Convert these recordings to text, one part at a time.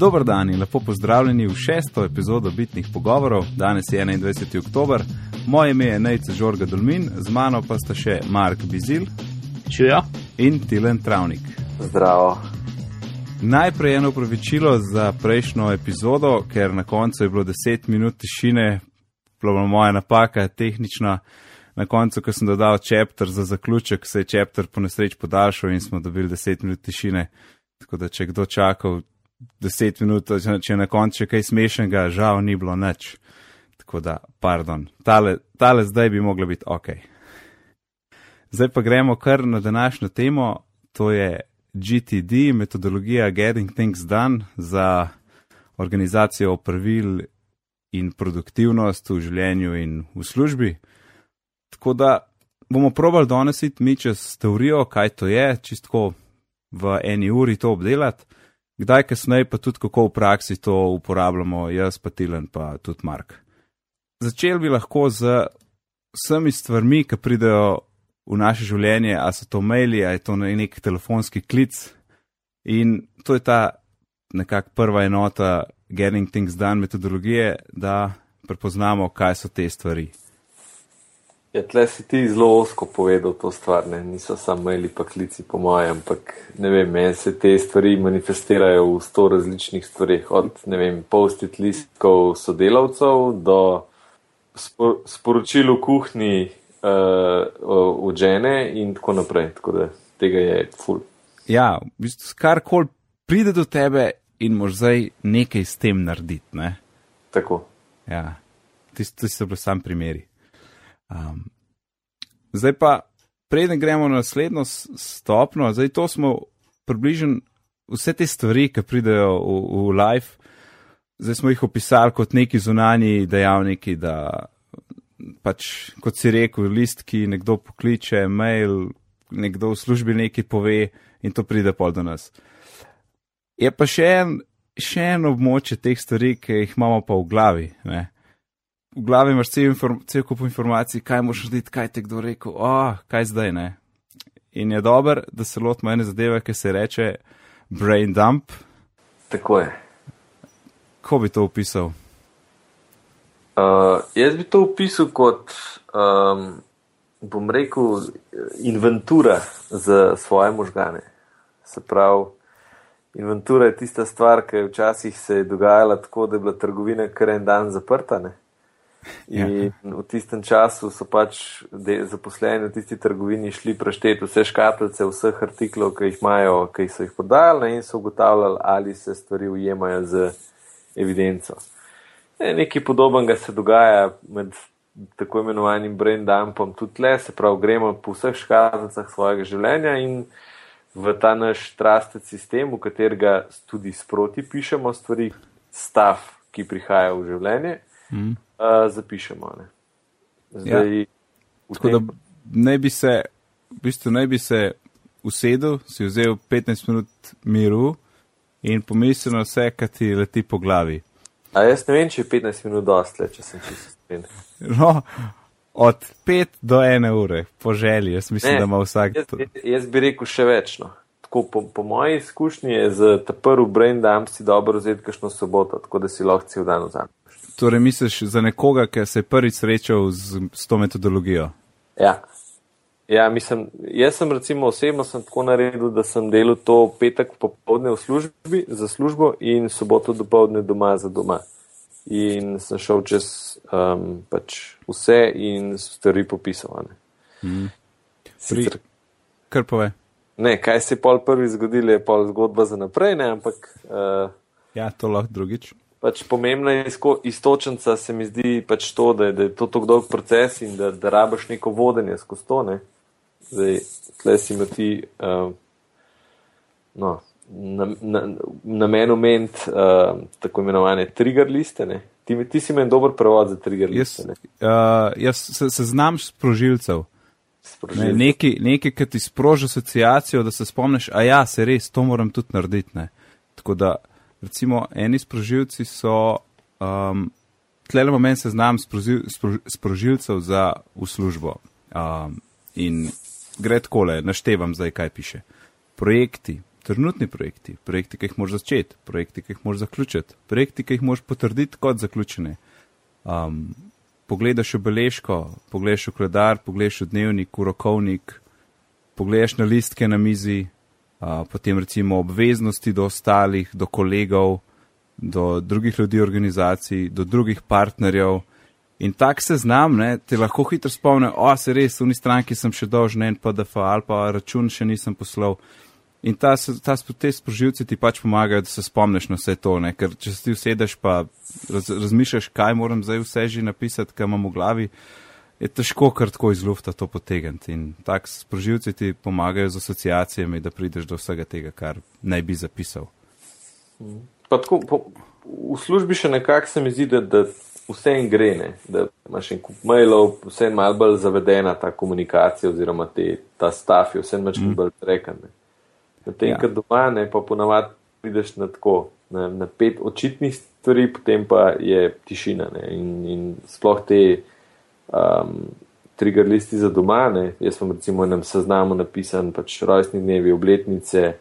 Dober dan in lepo pozdravljeni v šesto epizodo Bitnih pogovorov. Danes je 21. oktober, moje ime je Nejce Žorga Dolmin, z mano pa sta še Mark Bizil Čujo. in Tilen Travnik. Zdravo. Najprej eno upravičilo za prejšnjo epizodo, ker na koncu je bilo 10 minut tišine, bila moja napaka, tehnična. Na koncu, ko sem dodal čepter za zaključek, se je čepter po nesreč podaljšal in smo dobili 10 minut tišine. Tako da, če kdo čakal 10 minut, če na koncu še kaj smešnega, žal ni bilo nič. Tako da, pardon, tale, tale zdaj bi mogla biti ok. Zdaj pa gremo kar na današnjo temo, to je GTD, metodologija Getting Things Done za organizacijo opravil in produktivnost v življenju in v službi. Tako da bomo probali donesiti mi čez teorijo, kaj to je, čistko v eni uri to obdelati, kdaj kasneje pa tudi kako v praksi to uporabljamo, jaz pa Tilen pa tudi Mark. Začel bi lahko z vsemi stvarmi, ki pridejo v naše življenje, a so to maili, a je to nek telefonski klic. In to je ta nekakšna prva enota Getting Things Done metodologije, da prepoznamo, kaj so te stvari. Ja, tle si ti zelo osko povedal to stvar, ne? niso samo maili pa klici po mojem, ampak ne vem, meni se te stvari manifestirajo v sto različnih stvarih, od ne vem, postit listkov sodelavcev do spor sporočil v kuhni uh, od žene in tako naprej, tako da tega je ful. Ja, v bistvu karkoli pride do tebe in mož zdaj nekaj s tem narediti, ne? Tako. Ja, tisti so bili sam primeri. Um, zdaj pa, preden gremo na naslednjo stopno, zdaj to smo približno vse te stvari, ki pridejo v, v life, zdaj smo jih opisali kot neki zunani dejavniki, da pač, kot si rekel, listki, nekdo pokliče, mail, nekdo v službi nekaj pove in to pride pol do nas. Je pa še en, še en območje teh stvari, ki jih imamo pa v glavi. Ne? V glavi imaš cel, inform, cel kup informacij, kaj moš narediti, kaj te kdo rekel, oh, kaj zdaj ne. In je dober, da se lotimo ene zadeve, ki se reče brain dump. Tako je. Kako bi to opisal? Uh, jaz bi to opisal kot, um, bom rekel, inventura za svoje možgane. Se pravi, inventura je tista stvar, ki je včasih se je dogajala tako, da je bila trgovina kar en dan zaprta. Ne? Ja. In v tistem času so pač zaposleni v tisti trgovini šli prešteti vse škatlice, vseh artiklov, ki jih imajo, ki so jih prodajali in so ugotavljali, ali se stvari ujemajo z evidenco. Ne, nekaj podobnega se dogaja med tako imenovanim brain dumpom tudi le, se pravi, gremo po vseh škatlicah svojega življenja in v ta naš trusted sistem, v katerega tudi sproti pišemo stvari, stav, ki prihaja v življenje. Mm. Uh, zapišemo. Ne. Zdaj, ja. Tako tem... da ne bi se, v bistvu ne bi se usedel, si vzel 15 minut miru in pomislil na vse, kar ti leti po glavi. A jaz ne vem, če je 15 minut dostle, če sem čisto iskren. No, od 5 do 1 ure, po želji, jaz mislim, Ne, da ima vsak. Jaz, jaz bi rekel še več. No. Tako, po, po moji izkušnji je za ta prvi brain dump si dobro vzeti kakšno soboto, tako da si lahko cel dan vzameš. Torej, misliš za nekoga, ki se je prvič srečal z, s to metodologijo? Ja. Ja, mislim, jaz sem recimo osebno sem tako naredil, da sem delal to petek popovdne v službi za službo in soboto dopovdne doma za doma. In sem šel čez um, pač vse in stvari popisovane. Mm. Sicer, Kar pove. ne, kaj se je pol prvi zgodilo, je pol zgodba za naprej, ne, ampak uh, Ja, to lahko drugič. Pač pomembna izko, istočnica se mi zdi pač to, da je, da je to tako dolg proces in da, da rabaš neko vodenje skozi to. Ne. Zdaj, tle si ima ti uh, no, na, na, namen oment uh, tako imenovane trigger liste. Ne. Ti, ti si meni dober prevod za trigger Jaz, liste. Ne. uh, jaz se, se znam sprožilcev. Ne, Sprožilce. nekaj, nekaj, ki ti sproži asociacijo, da se spomniš, a ja, se res, to moram tudi narediti. Ne. Tako da, recimo, eni sprožilci so, um, tle imamo meni seznam sprožil, spro, sprožilcev za v službo. Um, in gre takole, naštevam zdaj, kaj piše. Projekti, trenutni projekti, projekti, ki jih moraš začeti, projekti, ki jih moraš zaključiti, projekti, ki jih moraš potrditi kot zaključene. Um, pogledaš v beležko, pogledaš v koledar, pogledaš v dnevnik, v rokovnik, pogledaš na listke na mizi, potem recimo obveznosti do ostalih, do kolegov, do drugih ljudi, organizacij, do drugih partnerjev. In tak se znam, ne, te lahko hitro spomne, o, se res, v ni stranki sem še dolžen en PDF ali pa račun še nisem poslal. In ta, ta, te sprožilci ti pač pomagajo, da se spomniš na vse to, ne? ker če si usedeš pa raz, razmišljaš, kaj moram zdaj vse že napisati, kaj imam v glavi, je težko kar tako iz lufta to potegniti. In tak sprožilci ti pomagajo z asociacijami, da prideš do vsega tega, kar naj bi zapisal. Pa tako, po, v službi še nekako se mi zdi, da, da vse en gre, ne? da imaš en kup mailov, vse je malo bolj zavedena ta komunikacija oziroma te, ta stav je vse en mački mm. bolj trekan. Potem, ja. kad doma ne, pa ponavadi prideš na tako, na, na pet očitnih stvari, potem pa je tišina ne? in, in sploh te um, trigger listi za doma, ne? jaz sem recimo enem seznamu napisan pač rojstni dnevi, obletnice,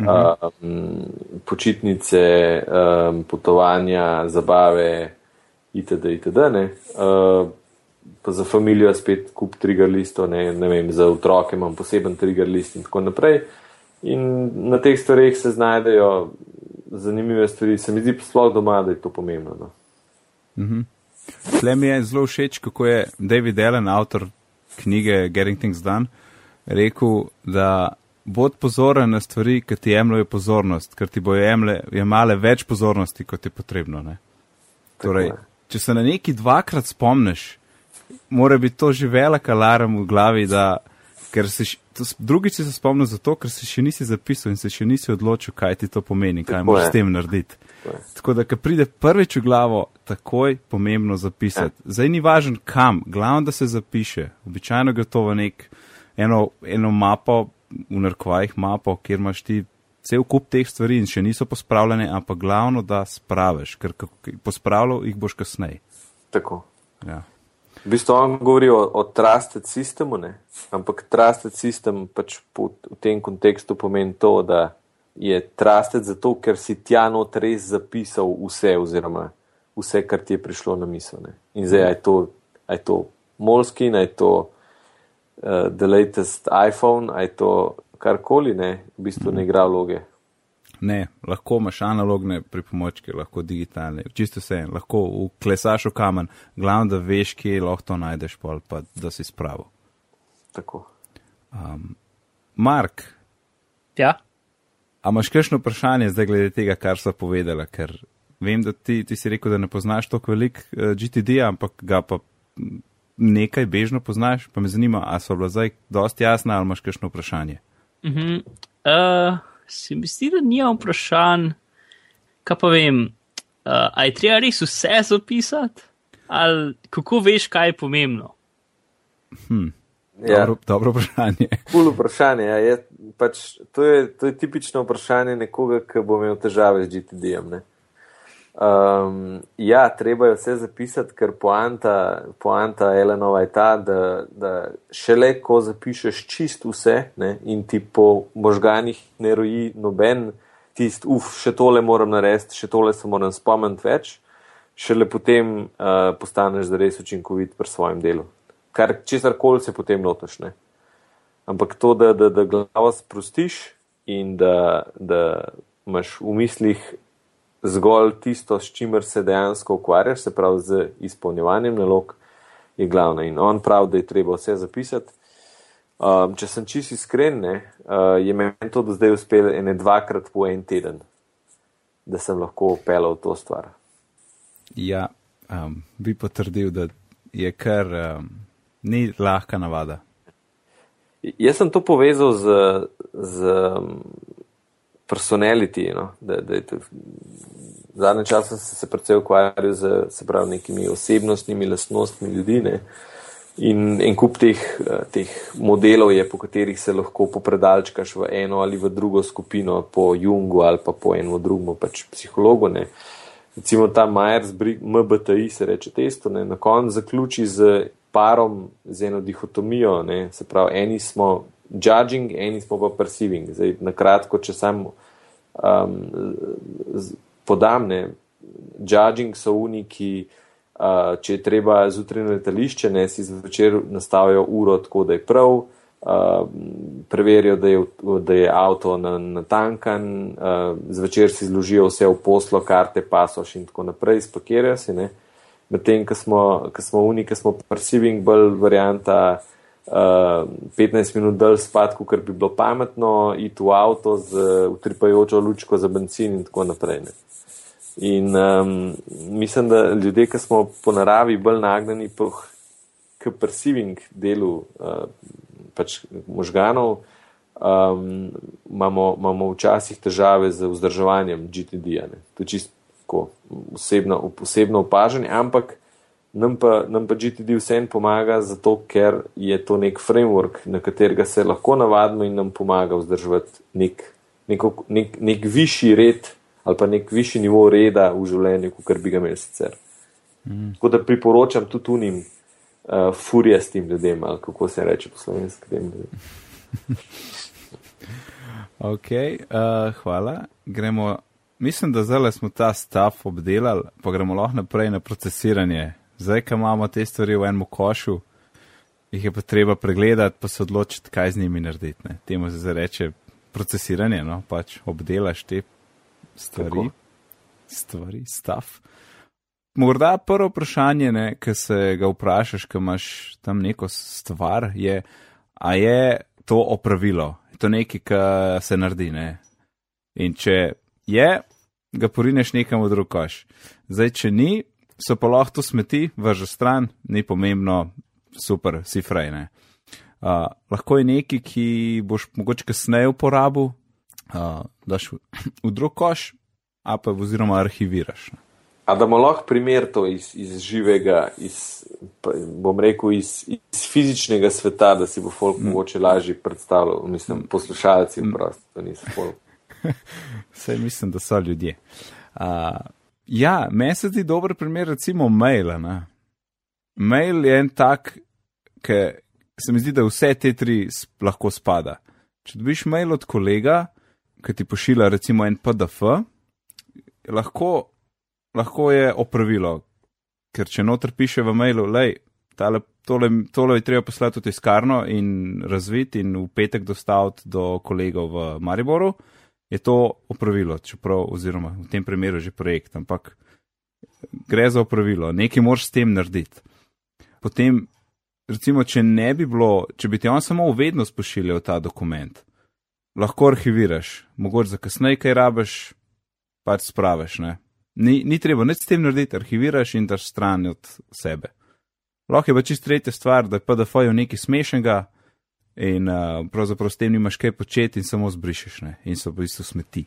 -hmm. um, počitnice, um, potovanja, zabave, itd. itd. Uh, pa za družino spet kup trigger listov, ne, ne vem, za otroke imam poseben trigger list in tako naprej. In na teh stvareh se znajdejo zanimive stvari, se mi zdi sploh doma, da je to pomembno. No. Mhm. Tle mi je zelo všeč, kako je David Allen, avtor knjige Getting Things Done, rekel, da bod pozoren na stvari, ki ti jemljajo pozornost, ker ti bojo jemale več pozornosti, kot je potrebno. Torej, če se na neki dvakrat spomniš, mora biti to že velik alarm v glavi, da ker se drugič se spomnil zato, ker se še nisi zapisal in se še nisi odločil, kaj ti to pomeni, kaj moraš s tem narediti. Tako da, ko pride prvič v glavo, takoj pomembno zapisati. Ja. Zdaj ni važno kam, glavno, da se zapiše. Običajno gre to v nek, eno, eno mapo, v narkovajih mapo, kjer imaš ti cel kup teh stvari in še niso pospravljene, ampak glavno, da spraviš, ker pospravljal jih boš kasneje. Tako. Ja. V bistvu on govori o, o trusted sistemu, ne? ampak trusted sistem pač po, v tem kontekstu pomeni to, da je trusted zato, ker si tja not res zapisal vse, oziroma vse, kar ti je prišlo na misel. Ne? In zdaj je to, je to Molskin, je to uh, the latest iPhone, je to karkoli, ne, v bistvu ne igra vloge. Ne, lahko imaš analogne pripomočke, lahko digitalne, čisto vse, lahko uklesaš v kamen, glavno, da veš, kje lahko to najdeš, pol, pa da si spravo. Tako. Um, Mark. Ja. A imaš kakšno vprašanje zdaj glede tega, kar so povedala, ker vem, da ti, ti si rekel, da ne poznaš toliko velik uh, eh, GTD, ampak ga pa nekaj bežno poznaš, pa me zanima, a so bila zdaj dosti jasna ali imaš kakšno vprašanje. Uh -huh. uh, se mi zdi, da nimam vprašanj, kaj pa vem. Uh, a je treba res vse zapisati, ali kako veš, kaj je pomembno? Hm. Ja. Dobro, dobro vprašanje. Kul vprašanje. Ja. Je, pač, to, je, to je tipično vprašanje nekoga, ki bo imel težave z GTD-jem. Um, ja, treba je vse zapisati, ker poanta, poanta Elenova je ta, da, da šele ko zapišeš čist vse ne, in ti po možganjih ne roji noben tist, uf, še tole moram narediti, še tole se moram spomniti več, šele potem uh, postaneš zares učinkovit pri svojem delu. Kar česar koli se potem lotiš. Ampak to, da, da, da glavo sprostiš in da, da imaš v mislih zgolj tisto, s čimer se dejansko ukvarjaš, se pravi z izpolnjevanjem nalog, je glavno. In on pravi, da je treba vse zapisati. Um, če sem čisto iskren, ne, uh, je meni to do zdaj uspelo ene dvakrat po en teden, da sem lahko pelal to stvar. Ja, um, bi potrdil, da je kar um, ni lahka navada. Jaz sem to povezal z, z um, personality. No? Da, da zadnje čase sem se predvsej ukvarjal z pravi, nekimi osebnostnimi lastnostmi ljudi. Ne? In en kup teh, teh modelov je, po katerih se lahko popredalčkaš v eno ali v drugo skupino, po Jungu ali pa po eno drugo, pač psihologu. Ne. Recimo ta Myers, MBTI se reče testo, ne. na koncu zaključi z parom, z eno dihotomijo, ne. se pravi, eni smo judging, eni smo pa perceiving. Zdaj, na kratko, če sam um, podam, ne, judging so uniki, uh, če je treba zjutraj na letališče, ne si zvečer nastavijo uro tako, da je prav. Uh, preverijo, da je, da je avto natankan, na uh, zvečer si zložijo vse v poslo, karte, pasoš in tako naprej, spakirajo si. Medtem, ko smo, smo uni, ki smo perceiving bolj varianta uh, 15 minut dalj spat, kot bi bilo pametno, iti v avto z utripajočo lučko za benzin in tako naprej. Ne. In um, mislim, da ljudje, ki smo po naravi bolj nagnjeni k perceiving delu, uh, pač možganov, um, imamo, imamo včasih težave z vzdrževanjem GTD-ja. To je čisto osebno, osebno opažanje, ampak nam pa, nam pa GTD vsem pomaga, zato ker je to nek framework, na katerega se lahko navadimo in nam pomaga vzdrževati nek, nek, nek, nek višji red ali pa nek višji nivo reda v življenju, kot bi ga imeli sicer. Mm. Tako da priporočam tudi unim uh, furijastim ljudem, ali kako se reče po slovenski. ok, uh, hvala. Gremo, mislim, da zdaj smo ta stav obdelali, pa gremo lahko naprej na procesiranje. Zdaj, ko imamo te stvari v enem košu, jih je pa treba pregledati, pa se odločiti, kaj z njimi narediti. Ne. Temu se zdaj reče procesiranje, no, pač obdelaš te stvari, Tako. stvari, stav. Morda prvo vprašanje, ki se ga vprašaš, ko imaš tam neko stvar, je, a je to opravilo, je to nekaj, kar se naredi. Ne? In če je, ga porineš nekam v drug koš. Zdaj, če ni, so pa lahko to smeti, vrže stran, ni pomembno, super, si frajne. Uh, lahko je nekaj, ki boš mogoče kasneje uporabil, uh, daš v, v drug koš, a pa oziroma arhiviraš. A da bomo lahko primer to iz, iz živega, iz, bom rekel, iz, iz fizičnega sveta, da si bo folk mm. mogoče lažje predstavljal, mislim, poslušalci mm. prosto, da niso folk. Vse mislim, da so ljudje. Uh, ja, meni se zdi dober primer, recimo, maila. Ne? Mail je en tak, ki se mi zdi, da vse te tri lahko spada. Če dobiš mail od kolega, ki ti pošilja recimo en PDF, lahko lahko je opravilo. Ker če noter piše v mailu, lej, tale, tole, tole je treba poslati v tiskarno in razviti in v petek dostaviti do kolegov v Mariboru, je to opravilo, čeprav, oziroma v tem primeru že projekt, ampak gre za opravilo, nekaj moraš s tem narediti. Potem, recimo, če ne bi bilo, če bi ti on samo uvedno spošiljal ta dokument, lahko arhiviraš, mogoče za kasneje kaj rabiš, pač spraveš, ne. Ni, ni treba nič s tem narediti, arhiviraš in daš stran od sebe. Lahko je pa čist tretja stvar, da je PDF je nekaj smešnega in uh, pravzaprav s tem nimaš kaj početi in samo zbrišeš ne? in so v bistvu smeti.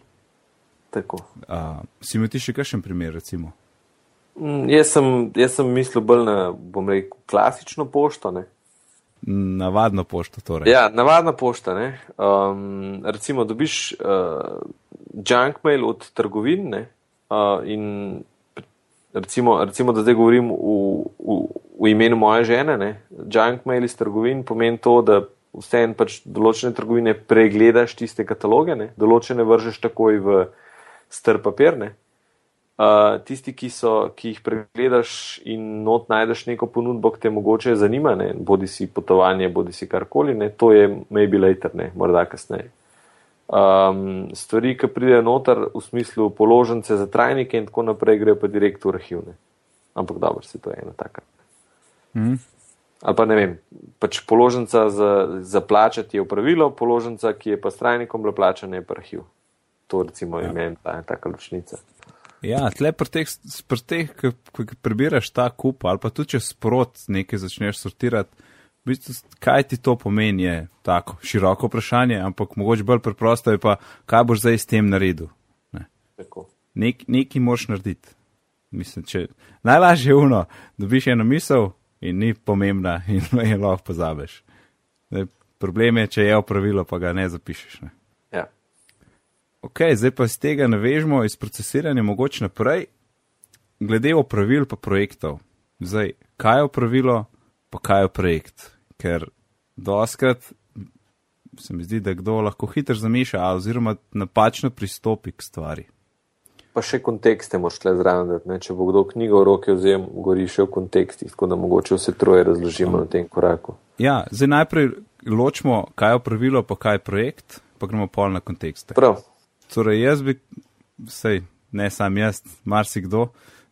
Tako. Uh, si imel ti še kakšen primer, recimo? Mm, jaz, sem, jaz sem mislil bolj na, bom rekel, klasično pošto. Ne? Navadno pošto, torej. Ja, navadna pošta. Um, recimo, dobiš uh, junk mail od trgovin, ne? Uh, in recimo, recimo, da zdaj govorim v, v, v imenu moje žene, ne? junk mail iz trgovin pomeni to, da vse en pač določene trgovine pregledaš tiste kataloge, ne? določene vržeš takoj v str papirne. Uh, tisti, ki, so, ki jih pregledaš in not najdeš neko ponudbo, ki te mogoče zanima, ne? bodi si potovanje, bodi si karkoli, ne? to je maybe later, ne? morda kasneje um, stvari, ki pridejo noter v smislu položnice za trajnike in tako naprej, grejo pa direkt v arhivne. Ampak dobro, se to je ena taka. Mm. Ali pa ne vem, pač položnica za, za plačati je upravilo, položnica, ki je pa s trajnikom bila plačana, je pa arhiv. To recimo ja. ime, ta je taka ločnica. Ja, tle pri teh, pri teh ko prebiraš ta kup ali pa tudi če sprot nekaj začneš sortirati, v bistvu, kaj ti to pomeni, je tako široko vprašanje, ampak mogoče bolj preprosto je pa, kaj boš zdaj s tem naredil. Ne. Nek, nekaj moš narediti. Mislim, če, najlažje je uno, dobiš eno misel in ni pomembna in jo lahko pozabiš. Ne, problem je, če je opravilo, pa ga ne zapišeš. Ne. Ja. Ok, zdaj pa iz tega navežemo iz procesiranja mogoče naprej, glede opravil pa projektov. Zdaj, kaj je opravilo, pa kaj je projekt? ker doskrat se mi zdi, da kdo lahko hitro zameša, oziroma napačno pristopi k stvari. Pa še kontekste moraš tle zraven, da če bo kdo knjigo v roke vzel, gori še v kontekstih, tako da mogoče vse troje razložimo na tem koraku. Ja, zdaj najprej ločimo, kaj je pravilo, pa kaj je projekt, pa gremo pol na kontekste. Prav. Torej, jaz bi, sej, ne sam jaz, marsikdo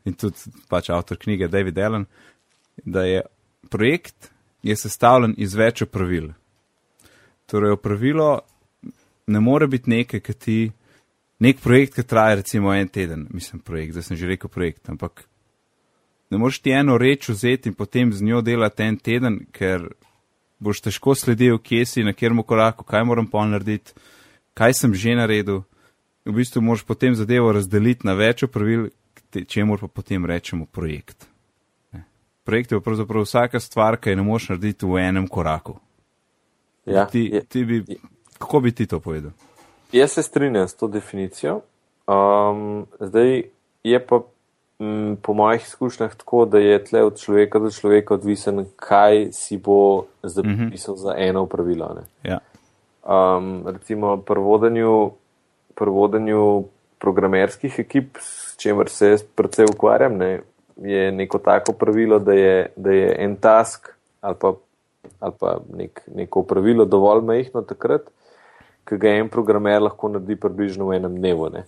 in tudi pač avtor knjige David Allen, da je projekt je sestavljen iz več pravil. Torej, pravilo ne more biti nekaj, ki ti nek projekt, ki traja recimo en teden, mislim, projekt, zdaj sem že rekel projekt, ampak ne moreš ti eno reč vzeti in potem z njo delati en teden, ker boš težko sledil, kje si, na kjer mu koraku, kaj moram pa narediti, kaj sem že naredil. V bistvu moraš potem zadevo razdeliti na več pravil, če mora pa potem rečemo projekt. Projekt je pravzaprav vsaka stvar, ki jo ne moš narediti v enem koraku. Ja, ti, ti bi, kako bi ti to povedal? Jaz se strinjam s to definicijo. Um, zdaj je pa m, po mojih izkušnjah tako, da je tle od človeka do človeka odvisen, kaj si bo zapisal uh -huh. za eno pravilo. Ja. Um, recimo pri vodenju, pri vodenju programerskih ekip, s čemer se predvsej ukvarjam, ne, je neko tako pravilo, da je, da je en task ali pa, ali pa nek, neko pravilo dovolj mehko takrat, ki ga en programer lahko naredi približno v enem dnevu. Ne.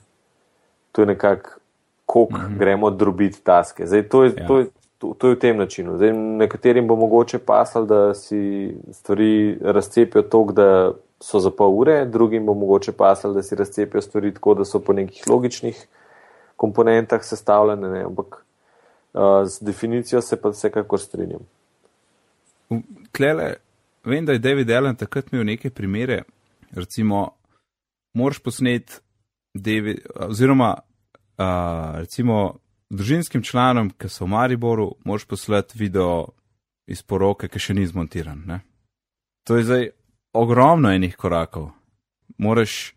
To je nekako, koliko mm -hmm. gremo drobiti taske. Zdaj, to, je, ja. to, je, to, to je v tem načinu. Zdaj, nekaterim bo mogoče pasal, da si stvari razcepijo tako, da so za pol ure, drugim bo mogoče pasal, da si razcepijo stvari tako, da so po nekih logičnih komponentah sestavljene. Ne. Ampak uh, z definicijo se pa vsekakor strinjam. Klele, vem, da je David Allen takrat imel neke primere, recimo, moraš posneti, David, oziroma, uh, recimo, družinskim članom, ki so v Mariboru, moraš poslati video iz poroke, ki še ni zmontiran. Ne? To je zdaj ogromno enih korakov. Moraš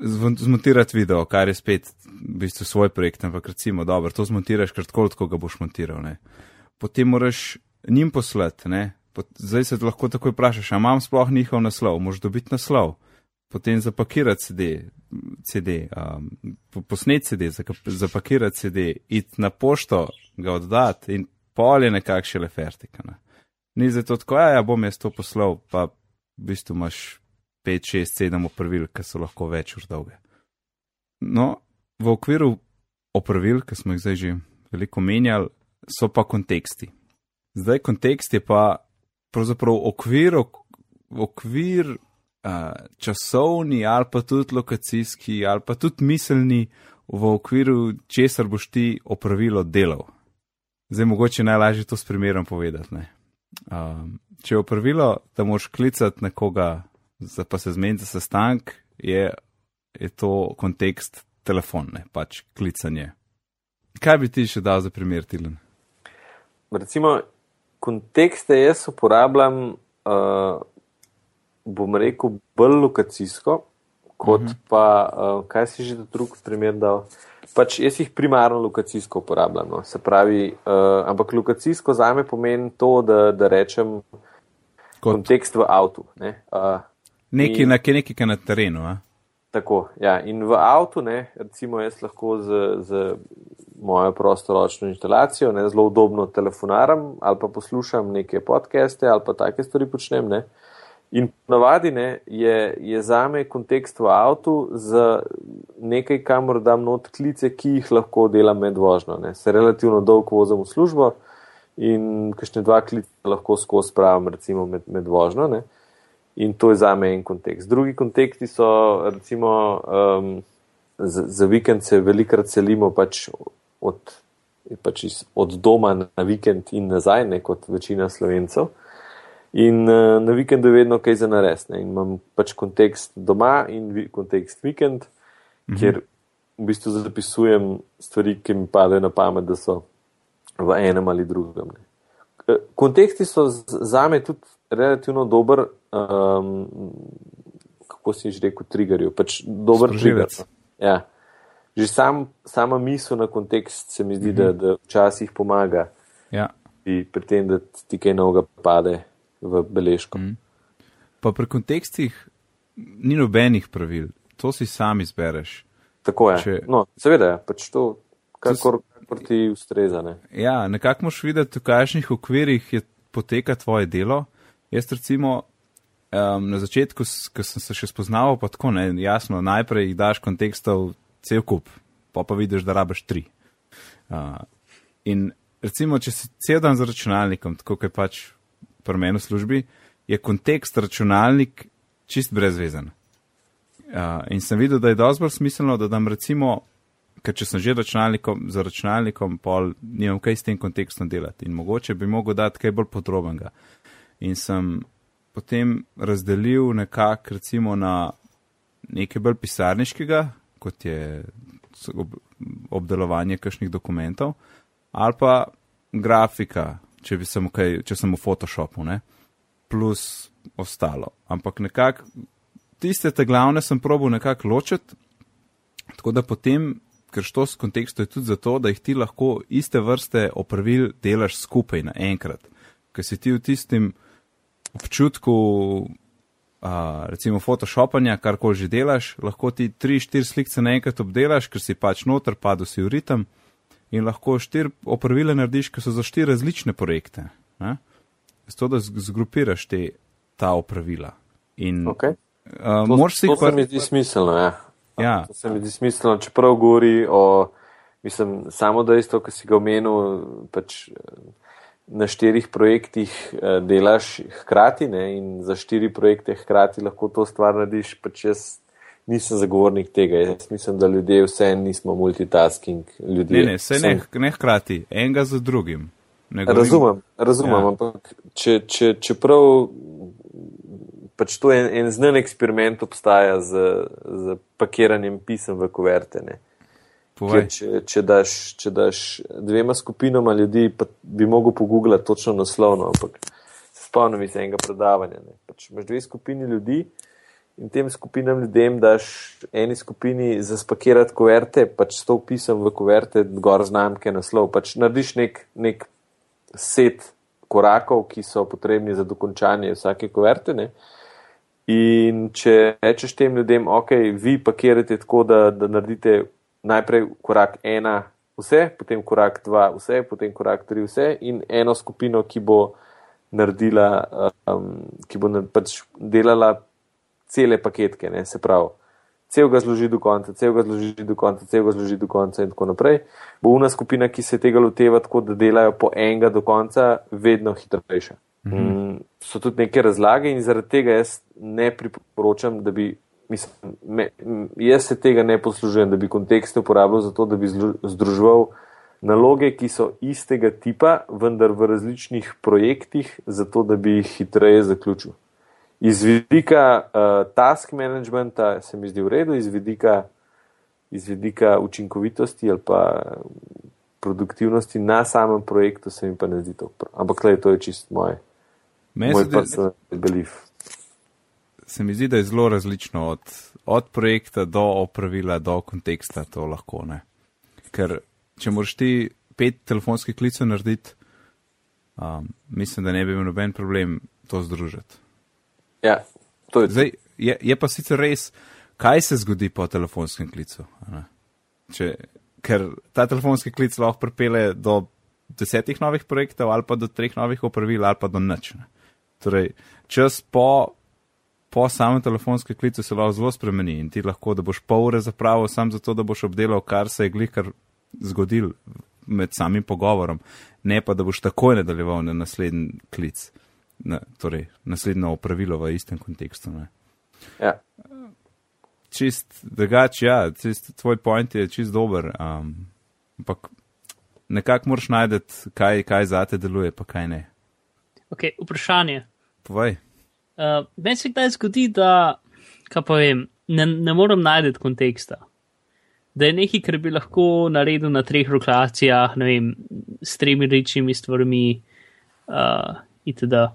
zmontirati video, kar je spet v bistvu svoj projekt, ampak recimo, dobro, to zmontiraš, ker tako ga boš montiral. Ne? Potem moraš njim poslati, ne? zdaj se lahko takoj vprašaš, a imam sploh njihov naslov, moš dobiti naslov potem zapakirati CD, CD um, posneti CD, zapakirati CD, iti na pošto, ga oddati in pol je nekakšne lefertika. Ne. Ni zato tako, ja, ja, bom jaz to poslal, pa v bistvu imaš 5, 6, 7 opravil, ki so lahko več ur dolge. No, v okviru opravil, ki smo jih zdaj že veliko menjali, so pa konteksti. Zdaj kontekst je pa pravzaprav okvir, okvir časovni, ali pa tudi lokacijski, ali pa tudi miselni, v okviru česar boš ti opravilo delal. Zdaj, mogoče najlažje to s primerom povedati. Um, če je opravilo, da moš klicati nekoga, pa se zmeniti za sestank, je, je to kontekst telefone, pač klicanje. Kaj bi ti še dal za primer, Tilen? Recimo, kontekste jaz uporabljam uh, bom rekel, bolj lokacijsko, kot uh mhm. -huh. pa, uh, kaj si že drug primer dal. Pač jaz jih primarno lokacijsko uporabljam. No. Se pravi, uh, ampak lokacijsko za me pomeni to, da, da rečem kot kontekst v avtu. Ne. Uh, nekaj, in, nekaj, nekaj na terenu. A? Tako, ja. In v avtu, ne, recimo, jaz lahko z, z mojo prostoročno instalacijo ne, zelo udobno telefonaram ali pa poslušam neke podcaste ali pa take stvari počnem. Ne. In navadi ne, je, je za me kontekst v avtu za nekaj, kamor dam not klice, ki jih lahko delam med vožnjo. Ne. Se relativno dolgo vozim v službo in kakšne dva klice lahko skozi spravim, recimo med, med vožnjo. Ne. In to je za me en kontekst. Drugi konteksti so, recimo, um, za, za vikend se velikrat selimo pač od, pač iz, od doma na vikend in nazaj, ne kot večina slovencev. In uh, na vikendu je vedno kaj za nares. In imam pač kontekst doma in vi, kontekst vikend, -hmm. kjer v bistvu zapisujem stvari, ki mi padajo na pamet, da so v enem ali drugem. Ne. Eh, konteksti so za me tudi relativno dober, um, kako si že rekel, triggerju. Pač dober trigger. No. Ja. Že sam, sama misel na kontekst se mi zdi, -hmm. da, da včasih pomaga. Ja. Pri tem, da ti kaj novega pade v beležko. Mm. Pa pri kontekstih ni nobenih pravil, to si sam izbereš. Tako je. Če-. No, seveda je, pač to, kakor, kakor ti ustreza. Ne? Ja, nekako moš videti, v kakšnih okvirih je poteka tvoje delo. Jaz recimo um, na začetku, ko sem se še spoznaval, pa tako ne, jasno, najprej jih daš kontekstov cel kup, pa pa vidiš, da rabaš tri. Uh, in recimo, če si cel dan za računalnikom, tako kot je pač pri meni v službi, je kontekst računalnik čist brezvezen. Uh, in sem videl, da je dosti bolj smiselno, da dam recimo, ker če sem že računalnikom, za računalnikom, pol nimam kaj s tem kontekstom delati in mogoče bi mogel dati kaj bolj podrobnega. In sem potem razdelil nekako recimo na nekaj bolj pisarniškega, kot je ob, obdelovanje kakšnih dokumentov, ali pa grafika, če, bi sem, kaj, če sem v Photoshopu, ne? plus ostalo. Ampak nekako tiste te glavne sem probal nekako ločiti, tako da potem, ker štos kontekstu je tudi zato, da jih ti lahko iste vrste opravil delaš skupaj naenkrat. Ker si ti v tistem občutku, a, recimo Photoshopanja, kar koli že delaš, lahko ti tri, štiri slikce naenkrat obdelaš, ker si pač noter, padel si v ritem in lahko štiri opravile narediš, ker so za štiri različne projekte. Ne? Zato, da zgrupiraš te, ta opravila. In Okay. uh, To, si to jih se pa- mi zdi smiselno. Ja. Ja. To se mi zdi smiselno, čeprav govori o, mislim, samo dejstvo, ki si ga omenil, pač eh, na štirih projektih eh, delaš hkrati ne, in za štiri projekte hkrati lahko to stvar narediš, pač jaz nisem zagovornik tega. Jaz mislim, da ljudje vse nismo multitasking ljudje. Ne, ne, se ne, ne hkrati, enega za drugim. Ne govorim- Razumem, razumem, Ja. ampak če, če, čeprav pač to en, en znan eksperiment obstaja z, z pakiranjem pisem v kuverte. Ne. Kjer, če, če, daš, če daš dvema skupinama ljudi, pa bi mogel pogooglati točno naslovno, ampak se spomnim iz enega predavanja. Ne. Pač imaš dve skupini ljudi in tem skupinam ljudem daš eni skupini za spakirati kuverte, pač to pisem v kuverte, gor znamke, naslov. Pač narediš nek, nek set korakov, ki so potrebni za dokončanje vsake kuverte. Ne. In če rečeš tem ljudem, ok, vi pakirate tako, da, da naredite najprej korak ena, vse, potem korak dva, vse, potem korak tri, vse, in eno skupino, ki bo naredila, um, ki bo pač delala cele paketke, ne, se pravi, cel ga zloži do konca, cel ga zloži do konca, cel ga zloži do konca in tako naprej, bo una skupina, ki se tega loteva tako, da delajo po enega do konca, vedno hitrejša. Mm, so tudi neke razlage in zaradi tega jaz ne priporočam, da bi, mislim, me, jaz se tega ne poslužujem, da bi kontekste uporabljal za to, da bi združeval naloge, ki so istega tipa, vendar v različnih projektih, zato da bi jih hitreje zaključil. Iz vidika uh, task managementa se mi zdi v redu, iz vidika, iz vidika učinkovitosti ali pa produktivnosti na samem projektu se mi pa ne zdi to prav. Ampak le to je čist moj, Meni moj personal belief. se mi zdi, da je zelo različno od, od projekta do opravila, do konteksta to lahko. Ne? Ker če moraš ti pet telefonskih klicev narediti, um, mislim, da ne bi imel noben problem to združiti. Ja, to je Zdaj, je, je pa sicer res, kaj se zgodi po telefonskem klicu. Če, ker ta telefonski klic lahko pripelje do desetih novih projektov, ali pa do treh novih opravil, ali pa do nič. ne. Torej, čas po, po samem telefonskem klicu se lahko zelo spremeni in ti lahko, da boš pol ure zapravil sam zato, da boš obdelal, kar se je glikar zgodil med samim pogovorom, ne pa da boš takoj nadaljeval na naslednji klic, na, torej naslednjo opravilo v istem kontekstu. Ne. ja. Čist drugače, ja, čist, tvoj point je čist dober, um, ampak nekako moraš najti, kaj, kaj za te deluje, pa kaj ne. Okay, vprašanje. Povej. Uh, meni se kdaj zgodi, da, kaj pa vem, ne, ne morem najti konteksta. Da je nekaj, kar bi lahko naredil na treh lokacijah, ne vem, s tremi rečimi stvarmi, uh, itd.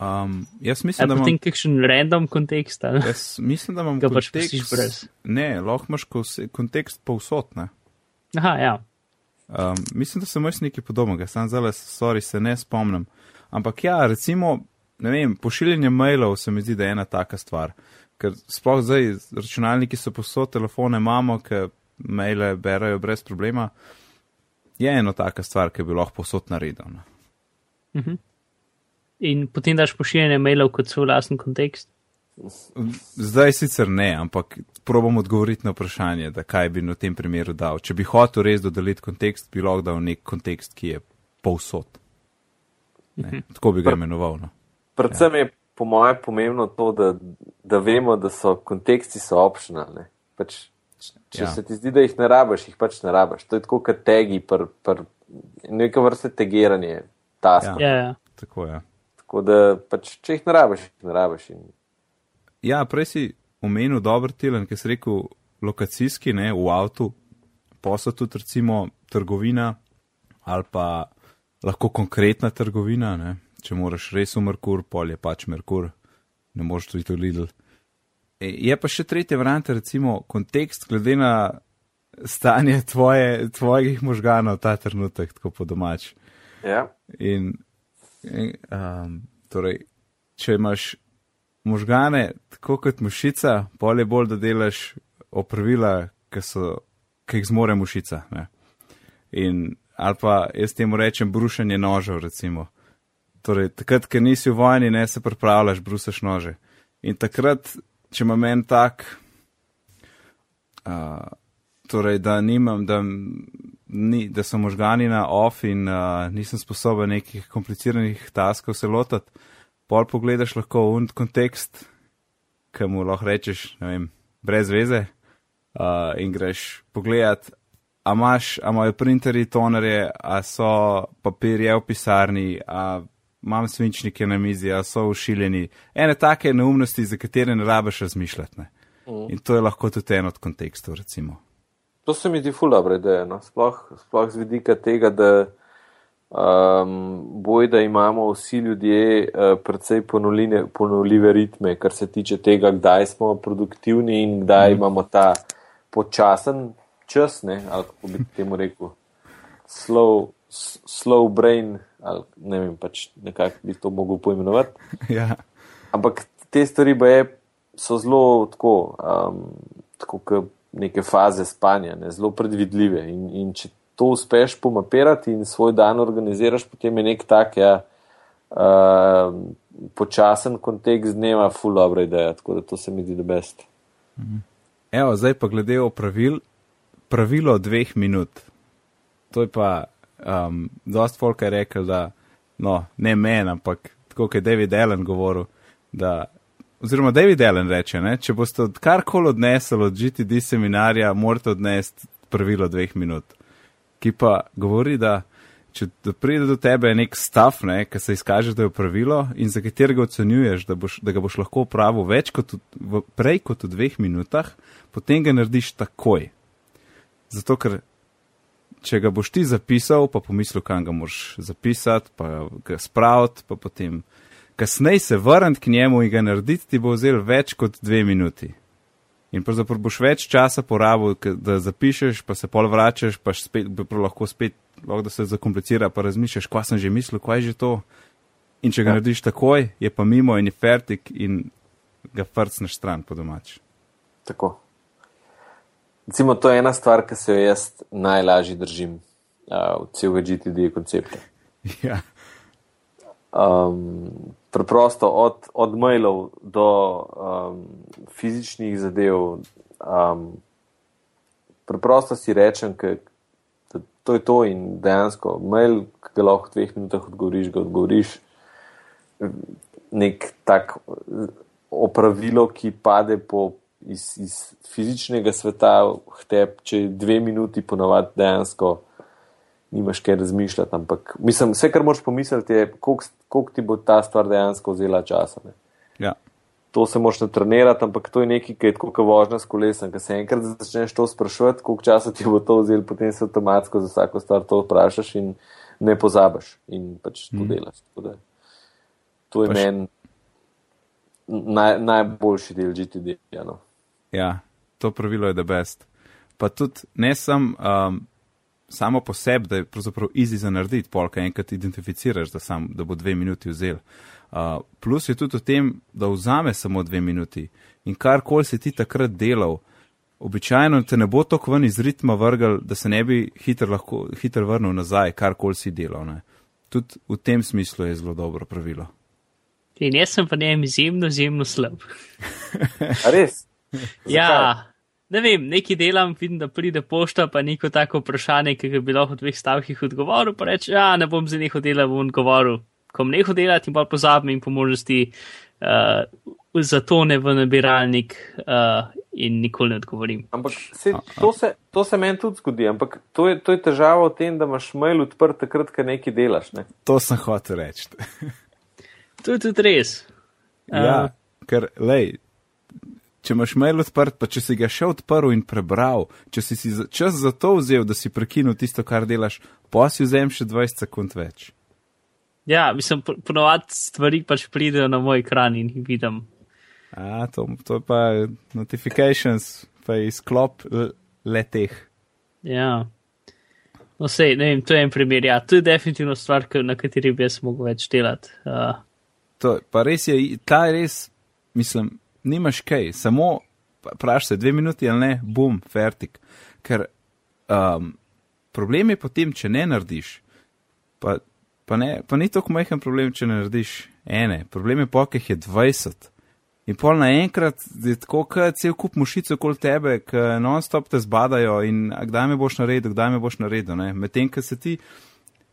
Um, jaz mislim, da imam, tem kakšen random kontekst. ali? jaz mislim, da imam Ga pač pustiš brez. kontekst. Ne, lahko imaš kontekst povsod. Ne? Aha, ja. Um, mislim, da sem jaz nekaj podobnega, sam zdaj, sorry, se ne spomnim. Ampak ja, recimo, ne vem, pošiljanje mailov se mi zdi, da je ena taka stvar. ker sploh zdaj računalniki so posod, telefone imamo, ki maile berajo brez problema. Je eno taka stvar, ki bi lahko posod naredil. Mhm. In potem daš pošiljanje mailov kot svoj lasten kontekst. Zdaj sicer ne, ampak probam odgovoriti na vprašanje, da kaj bi v tem primeru dal. Če bi hotel res dodeliti kontekst, bi lahko dal nek kontekst, ki je povsod. Ne, Mhm. tako bi ga imenoval. No. Predvsem je po mojem pomembno to, da, da vemo, da so konteksti so opcionalni. Pač, če Ja. ja. se ti zdi, da jih ne rabiš, jih pač ne rabiš. To je tako kot tegi, pr, pr, neka vrsta tegiranje, task. Ja. Ja. Ja, ja. Tako je. Tako da, pač, če jih ne rabiš, jih ne rabiš. In, Ja, prej si omenil dober telen, ki si rekel lokacijski, ne, v avtu, posod tudi recimo trgovina ali pa lahko konkretna trgovina, ne, če moraš res v Merkur, pol je pač Merkur, ne moreš tudi to Lidl. E, Je pa še tretja varianta, recimo kontekst glede na stanje tvoje, tvojih možganov ta trenutek, tako po domač. ja. In um, torej, če imaš možgane tako kot mušica, pol je bolj, da delaš opravila, ki, so, ki jih zmore mušica. Ne? In, ali pa jaz temu rečem brušanje nožev, recimo. Torej, takrat, ko nisi v vojni, ne se pripravljaš, brusaš nože. In takrat, če ima meni tak, uh, torej, da nimam, da, ni, da so možgani na off in uh, nisem sposoben nekih kompliciranih taskov se lotiti, pol pogledaš lahko v kontekst, ki mu lahko rečeš, ne vem, brez veze uh, in greš pogledat, a imaš, a imajo printerji, tonerje, a so papirje v pisarni, a imam svinčnike na mizi, a so ušiljeni. Ene take neumnosti, za katere ne rabiš razmišljati. Ne? In to je lahko tudi en od kontekstov, recimo. To se mi zdi ful dobro ideja, no? sploh, sploh z vidika tega, da um, boj, da imamo vsi ljudje uh, predvsej ponovline, ponovljive ritme, kar se tiče tega, kdaj smo produktivni in kdaj mm. imamo ta počasen čas, ne? ali kako bi temu rekel, slow, slow brain, ali ne vem, pač nekako bi to mogel poimenovati. ja. Ampak te stvari je, so zelo tako, um, tako kot neke faze spanja, ne, zelo predvidljive. In, in če to uspeš pomapirati in svoj dan organiziraš, potem je nek tak, ja, uh, počasen kontekst dneva, full dobra ideja. Tako da to se mi zdi, best. Evo, zdaj pa glede pravil, pravilo dveh minut. To je pa, um, dost folk je rekel, da, no, ne men, ampak tako kot je David Allen govoril, da, oziroma David Allen reče, ne, če boste karkoli odnesli od GTD seminarja, morate odnesti pravilo dveh minut. Ki pa govori, da če pride do tebe nek stav, ne, ki se izkaže, da je pravilo in za katerega ocenjuješ, da, boš, da ga boš lahko upravil več kot v, v, prej kot v dveh minutah, potem ga narediš takoj. Zato, ker če ga boš ti zapisal, pa pomislil, kam ga moraš zapisati, pa ga spraviti, pa potem kasneje se vrniti k njemu in ga narediti, ti bo vzel več kot dve minuti. In pravzaprav boš več časa porabil, da zapišeš, pa se pol vračaš, pa spet, lahko spet, lahko da se zakomplicira, pa razmišljaš, kva sem že mislil, kaj je že to. In če ga Ja. narediš takoj, je pa mimo in je fertik in ga frcneš stran po domač. Tako. Recimo, to je ena stvar, ki se jo jaz najlažje držim uh, v celega GTD koncepta. Ja, Um, preprosto od, od mailov do um, fizičnih zadev. Um, preprosto si rečem, ke, da to je to in dejansko mail, ki ga lahko v dveh minutah odgovoriš, ga odgovoriš. Nek tak opravilo, ki pade po, iz, iz fizičnega sveta v teb, če dve minuti ponavadi dejansko nimaš kaj razmišljati. Ampak mislim, vse, kar moraš pomisliti, je, koliko, koliko ti bo ta stvar dejansko vzela časa. Ne. ja, To se moraš natrenirati, ampak to je nekaj, kar je tako kot vožnja s kolesom. Ker se enkrat začneš to sprašovati, koliko časa ti bo to vzelo, potem se avtomatsko za vsako stvar to vprašaš in ne pozabiš in pač to mm. delaš. Da To je Pa še- meni naj, najboljši del GTD. Ja, no. ja, to pravilo je the best. Pa tudi ne sem, um, samo po sebi, da je pravzaprav easy za narediti, polka enkrat identificiraš, da, sam, da bo dve minuti vzel. Uh, plus je tudi v tem, da vzame samo dve minuti in karkoli si ti takrat delal, običajno te ne bo tako ven iz ritma vrgel, da se ne bi hitro, lahko, hitro vrnil nazaj, karkoli si delal. Ne. Tudi v tem smislu je zelo dobro pravilo. In jaz sem pa njem izjemno, izjemno slab. Res? ja, ne vem, nekaj delam, vidim, da pride pošta, pa neko tako vprašanje, ki bi lahko v dveh stavkih odgovoril, pa reče, ja, ne bom za neho delal, bom odgovoril. Ko bom neho delati in pa pozabim in po možnosti uh, zatone v nabiralnik uh, in nikoli ne odgovorim. Ampak se, to, se, to se meni tudi zgodi, ampak to je, to je težava v tem, da imaš mail odprt takrat, ko nekaj delaš. Ne? To sem hotel reči. To je tudi res. Ja, ker, lej, če imaš mail odprt, pa če si ga še odprl in prebral, če si, si čas za to vzel, da si prekinil tisto, kar delaš, pa si vzem še 20 sekund več. Ja, mislim, ponovadi stvari pač pridejo na moj ekran in jih vidim. A, to, to je pa notifications, pa je izklop le teh. Ja. No, sej, ne vem, to je en primer. Ja, to je definitivno stvar, na kateri bi jaz mogel več delati. Uh, To, pa res je, ta je res, mislim, nimaš kaj, samo praš se dve minuti ali ne, bum, fertik. Ker um, problem je potem, če ne narediš, pa, pa, ne, pa ni tako majhen problem, če ne narediš ene, problem je pa, ker jih je 20. In pol naenkrat je tako, kot cel kup mušic okoli tebe, ki non-stop te zbadajo in kdaj me boš naredil, kdaj me boš naredil. Medtem, ker se ti,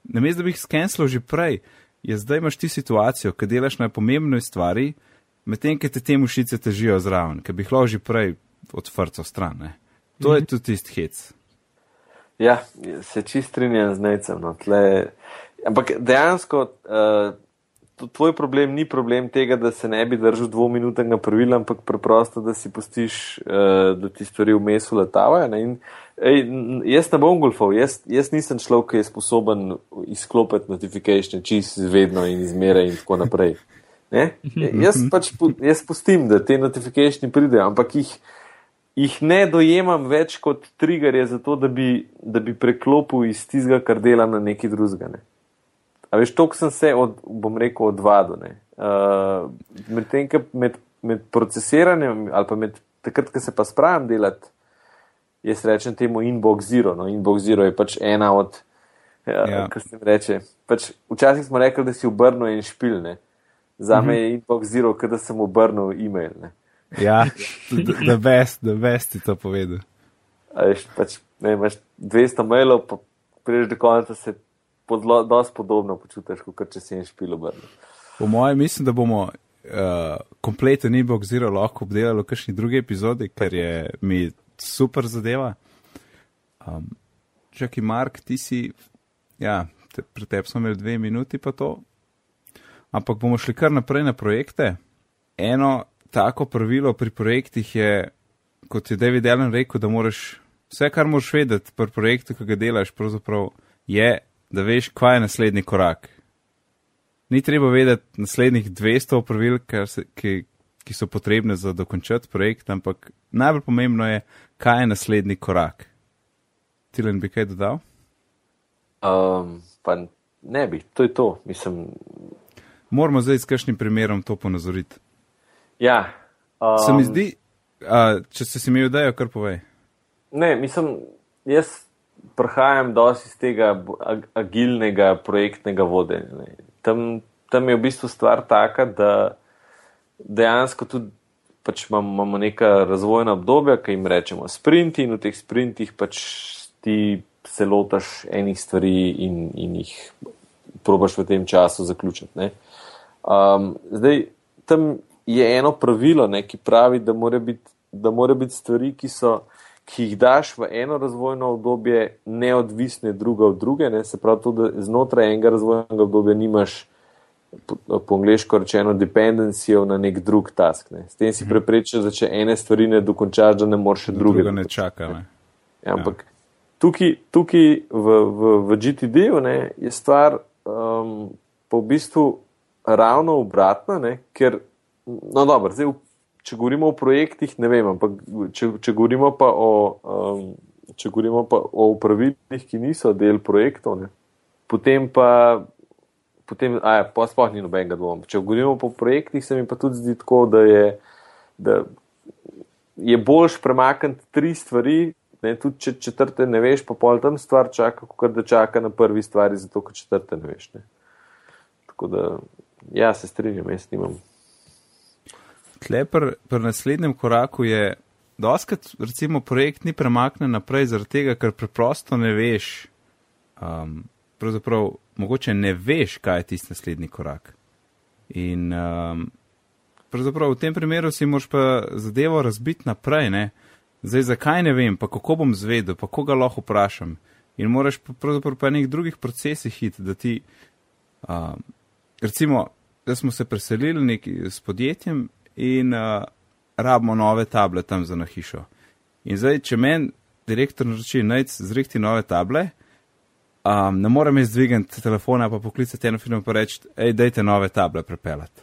namesto da bi jih skenslo že prej, je zdaj imaš ti situacijo, ki delaš na pomembne stvari, medtem, ker te te mušice težijo zraven, ker bi jih lahko že prej odvrco stran. Ne? To je tudi tisti hec. Ja, se čist strinjam z necem. No, tle... Ampak dejansko uh, tvoj problem ni problem tega, da se ne bi držal dvominutnega pravila, ampak preprosto, da si pustiš, uh, da ti stvari vmes uletavajo. Ej, jaz ne bom golfov, jaz, jaz nisem človek, ki je sposoben izklopiti notifikacije čist vedno in izmeraj in tako naprej. Ne? Jaz pač jaz pustim, da te notifikacije pridejo, ampak jih, jih ne dojemam več kot triggerje za to, da bi, da bi preklopil iz tistega, kar delam na neki drugega. Ne? A veš, to sem se, od, bom rekel, odvadil. Uh, med, tem, med, med procesiranjem ali pa med takrat, ko se pa spravim delati, jaz rečem temu inbox zero. No, inbox zero je pač ena od, uh, ja. kar se mi reče. Pač, včasih smo rekli, da si obrnil en špil. Ne? Za me je inbox zero, kot da sem obrnil e-mail. Ne? Ja, the best, the best ti to povedal. Veš, pač, ne, imaš 200 mailov, pa prideš do konca se podlo, dosti podobno počutiš, kot če si en špil obrnil. Po mojem, mislim, da bomo uh, kompleten e-book zero lahko obdelali v kakšni drugi epizodi, ker je mi super zadeva. Um, Čakaj, Mark, ti si, ja, te, pri tebi smo imeli dve minuti pa to, ampak bomo šli kar naprej na projekte. Eno tako pravilo pri projektih je, kot je David Allen rekel, da moraš vse, kar moraš vedeti pri projektu, ki ga delaš, pravzaprav je da veš, kaj je naslednji korak. Ni treba vedeti naslednjih 200 pravil, se, ki, ki so potrebne za dokončati projekt, ampak najbolj pomembno je, kaj je naslednji korak. Tilen bi kaj dodal? Um, pa ne bi, to je to. Mislim... Moramo zdaj s kakšnim primerom to ponazoriti. Ja. Um... Se mi zdi, a, če se si imel idejo, kar povej. Ne, mislim, jaz prihajam dosti iz tega agilnega projektnega vodenja. Tam, tam je v bistvu stvar taka, da dejansko tudi pač imamo neka razvojna obdobja, ki jim rečemo sprinti in v teh sprintih pač ti se lotaš enih stvari in, in jih probaš v tem času zaključiti. Um, zdaj, tam je eno pravilo, ne, ki pravi, da mora biti, da mora biti stvari, ki so ki jih daš v eno razvojno obdobje, neodvisne druga od druge, ne? se pravi, to, da znotraj enega razvojnega obdobja nimaš, po, po angliško rečeno, dependencijo na nek drug task. Ne? S tem si mhm. preprečil, da če ene stvari ne dokončaš, da ne moreš še druge. Druga ne čaka. Ne? Ja, ampak ja. tukaj, tukaj v, v, v GTD-ju je stvar um, pa v bistvu ravno obratna, ne? ker, no dobro, zdaj če govorimo o projektih, ne vem, ampak če, če govorimo pa o um, če govorimo pa o upravilih, ki niso del projektov, ne. potem pa, potem, a ja, pa sploh ni nobenega dvoma. Če govorimo po projektih, se mi pa tudi zdi tako, da je, da je boljš premakniti tri stvari, ne, tudi če četrte ne veš, pa pol tam stvar čaka, kot da čaka na prvi stvari, zato ker četrte ne veš. Ne. Tako da, ja, se strinjam, jaz nimam. Tle pri naslednjem koraku je, doskrat recimo projekt ni premaknen naprej zaradi tega, ker preprosto ne veš, um, pravzaprav mogoče ne veš, kaj je tisti naslednji korak. In um, pravzaprav v tem primeru si moraš pa zadevo razbiti naprej, ne? Zdaj, zakaj ne vem, pa kako bom zvedel, pa koga lahko vprašam. In moraš pravzaprav pa nekih drugih procesih hiti, da ti, um, recimo, da smo se preselili neki s podjetjem in uh, rabimo nove table tam za na hišo. In zdaj, če meni direktor naroči najc zrihti nove table, um, ne morem jaz dvigati telefona pa poklicati eno firmo pa reči, hej, dajte nove table prepeljati.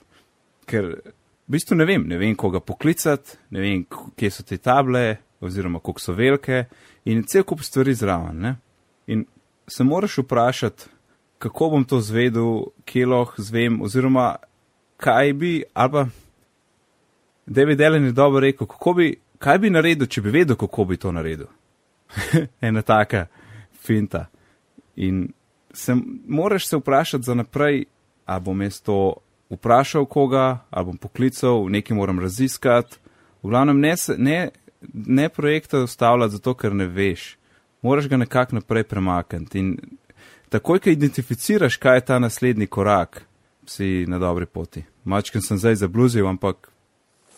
Ker v bistvu ne vem, ne vem, koga poklicati, ne vem, kje so te table, oziroma koliko so velike in cel kup stvari zraven. Ne? In se moraš vprašati, kako bom to zvedel, kje lahko zvem, oziroma kaj bi, ali pa David Allen je dobro rekel, bi, kaj bi naredil, če bi vedel, kako bi to naredil. Ena taka finta. In se, moraš se vprašati za naprej, ali bom jaz to vprašal koga, ali bom poklical, nekaj moram raziskati. V glavnem ne, ne, ne projekta ustavljati zato, ker ne veš. Moraš ga nekako naprej premakniti. In takoj, ko identificiraš, kaj je ta naslednji korak, si na dobri poti. Mačken sem zdaj zabluzil, ampak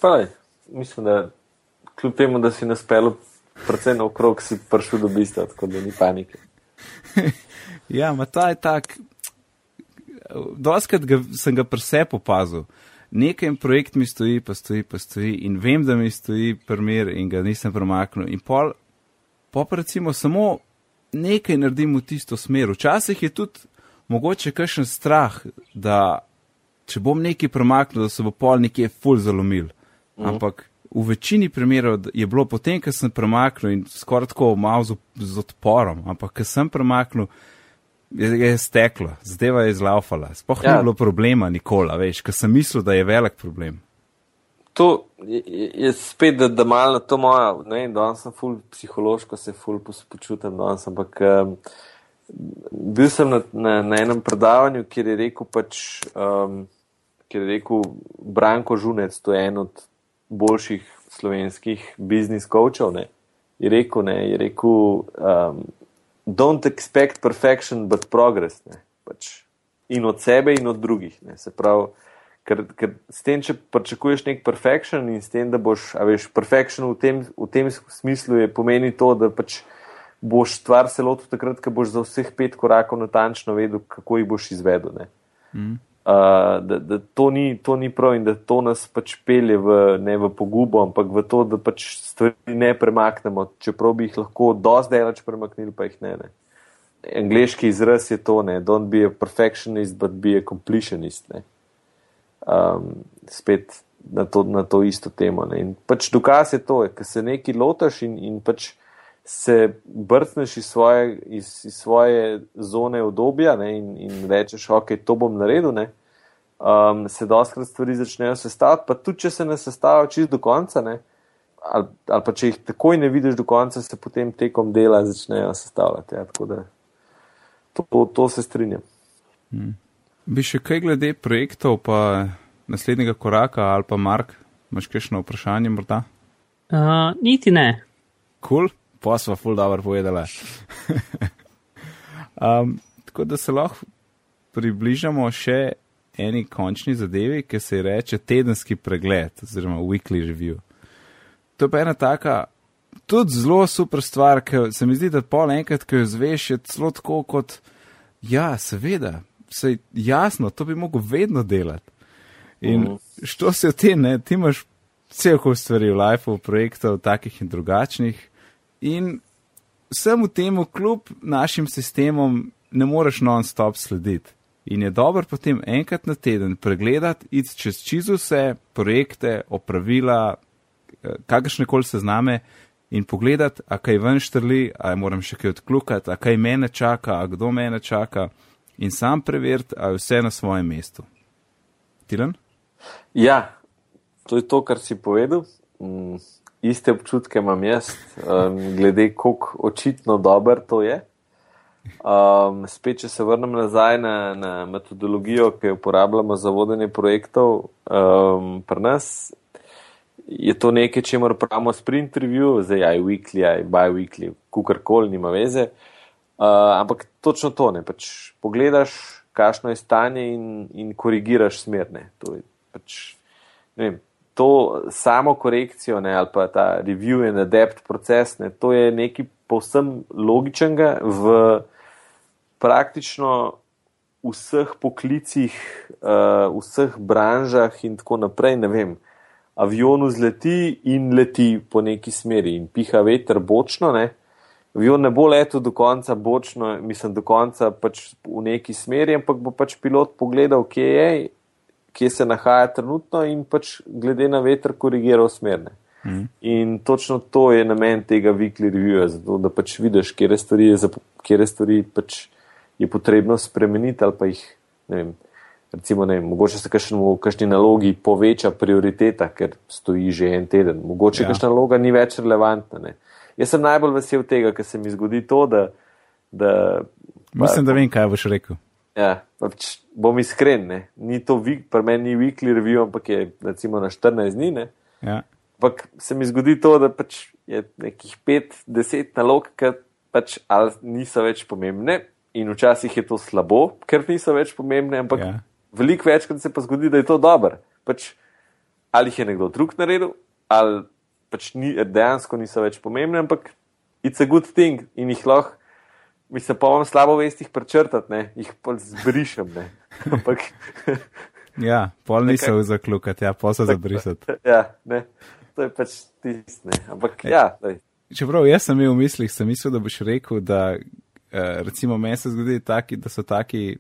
Pa, mislim, da kljub temu, da si naspel predvsem okrog, si prišel do bistva, tako da ni panike. ja, ma ta je tak. Doskrat ga, sem ga presep opazil. Nekaj projekt mi stoji, pa stoji, pa stoji in vem, da mi stoji primer in ga nisem premaknil. In pol, pa recimo samo nekaj naredim v tisto smer. Včasih je tudi mogoče kakšen strah, da če bom nekaj premaknil, da se bo pol nekje ful zalomil. -hmm. Ampak v večini primerov je bilo potem, ko sem premaknil in skoraj tako malo z, z odporom, ampak ko sem premaknil, je, je steklo, zdaj je izlaufala. Sploh ja. ni bilo problema nikoli, veš, ker sem mislil, da je velik problem. To je, je spet, da, da malo to moja, ne vem, danes sem ful psihološko, se ful počutim danes, ampak um, bil sem na, na, na enem predavanju, kjer je rekel pač, um, kjer je rekel Branko Žunec, to je en od boljših slovenskih biznis coachov, ne, je rekel, ne, je rekel, um, don't expect perfection, but progress, ne, pač in od sebe in od drugih, ne, se pravi, ker, ker s tem, če pričakuješ nek perfection in s tem, da boš, a veš, perfection v tem, v tem smislu je pomeni to, da pač boš stvar se lotil takrat, ko boš za vseh pet korakov natančno vedel, kako jih boš izvedel, ne. Mm da, da to, ni, to ni prav in da to nas pač pelje v, ne v pogubo, ampak v to, da pač stvari ne premaknemo, čeprav bi jih lahko dosti delač premaknili, pa jih ne. ne. Angliški izraz je to, ne, don't be a perfectionist, but be a completionist. Um, spet na to, na to isto temo. Ne. In pač dokaz je to, ker se nekaj lotaš in, in pač se brcneš iz svoje, iz, iz svoje zone obdobja ne, in, in rečeš, ok, to bom naredil, ne, um, se doskrat stvari začnejo sestavljati, pa tudi če se ne sestavljajo čist do konca, ne, ali, ali pa če jih takoj ne vidiš do konca, se potem tekom dela začnejo sestavljati. Ja, tako da to, to se strinjam. Hmm. Bi še kaj glede projektov, pa naslednjega koraka, ali pa Mark, imaš kakšno vprašanje morda? Uh, niti ne. Kul. Cool pa smo ful dobro povedali. um, tako da se lahko približamo še eni končni zadevi, ki se reče tedenski pregled oziroma weekly review. To je pa ena taka, tudi zelo super stvar, ker se mi zdi, da pol enkrat, ko jo zveš, je celo tako kot, ja, seveda, se jasno, to bi mogel vedno delati. In uh mhm. -huh. što se o tem, ne, ti imaš cel kup stvari v lifeu, projektov, takih in drugačnih. In vsemu temu, kljub našim sistemom, ne moreš non-stop slediti. In je dobro potem enkrat na teden pregledati, iti čez čisto vse projekte, opravila, eh, kakršne koli sezname in pogledati, a kaj ven štrli, a moram še kaj odklukati, a kaj mene čaka, a kdo mene čaka in sam preveriti, a je vse na svojem mestu. Tilen? Ja, to je to, kar si povedal. Mm, iste občutke imam jaz, um, glede kako očitno dober to je. Um, spet, če se vrnem nazaj na, na metodologijo, ki jo uporabljamo za vodenje projektov um, pri nas, je to nekaj, če moramo pravimo sprint review, zdaj aj weekly, aj bi-weekly, kukorkoli, nima veze. Uh, ampak točno to ne. Pač pogledaš, kakšno je stanje in, in korigiraš smerne. To je pač, ne vem, to samo korekcijo ne, ali pa ta review and adapt proces, ne, to je nekaj povsem logičnega v praktično vseh poklicih, uh, vseh branžah in tako naprej. Ne vem, avion vzleti in leti po neki smeri in piha veter bočno. Ne. Avion ne bo letel do konca bočno, mislim, do konca pač v neki smeri, ampak bo pač pilot pogledal, kje je kje se nahaja trenutno in pač glede na veter korigiral smerne. Mm. In točno to je namen tega weekly reviewa, zato da pač vidiš, kje stvari, je, kje stvari pač je potrebno spremeniti ali pa jih, ne vem, recimo, ne vem, mogoče se v kakšni nalogi poveča prioriteta, ker stoji že en teden, mogoče ja. kakšna naloga ni več relevantna. Ne. Jaz sem najbolj vesel tega, ker se mi zgodi to, da. da Mislim, pa, da vem, kaj boš rekel. Ja, pač bom iskren, ne. ni to pri meni ni weekly review, ampak je recimo na 14 dni. Ja. Ampak se mi zgodi to, da pač je nekih 5-10 nalog, ki pač niso več pomembne in včasih je to slabo, ker niso več pomembne, ampak ja. veliko večkrat se pa zgodi, da je to dobro. Pač, ali jih je nekdo drug naredil, ali pač ni, dejansko niso več pomembne, ampak it's a good thing in jih lahko mi se pa vam slabo vesti jih prečrtati, ne? jih pa zbrišem. Ampak, ja, pol niso zaklukati, ja, pa so zabrisati. Ja, ne, to je pač tisto. Ampak e, ja. Daj. Čeprav jaz sem imel v mislih, sem mislil, da boš rekel, da eh, recimo meni se zgodi, taki, da so taki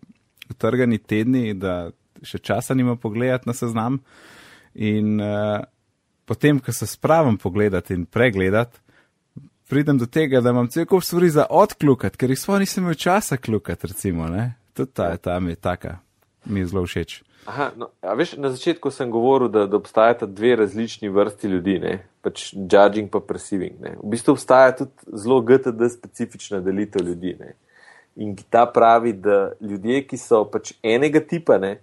utrgani tedni, da še časa nima pogledati na seznam. In uh, potem, ko se spravim pogledati in pregledati, pridem do tega, da imam cel kup stvari za odklukati, ker jih svoj nisem imel časa klukati, recimo, ne. Tudi ta, ta mi je taka, mi je zelo všeč. Aha, no, veš, na začetku sem govoril, da, da obstajata dve različni vrsti ljudi, ne, pač judging pa perceiving, ne. V bistvu obstaja tudi zelo GTD specifična delitev ljudi, ne. In ta pravi, da ljudje, ki so pač enega tipa, ne,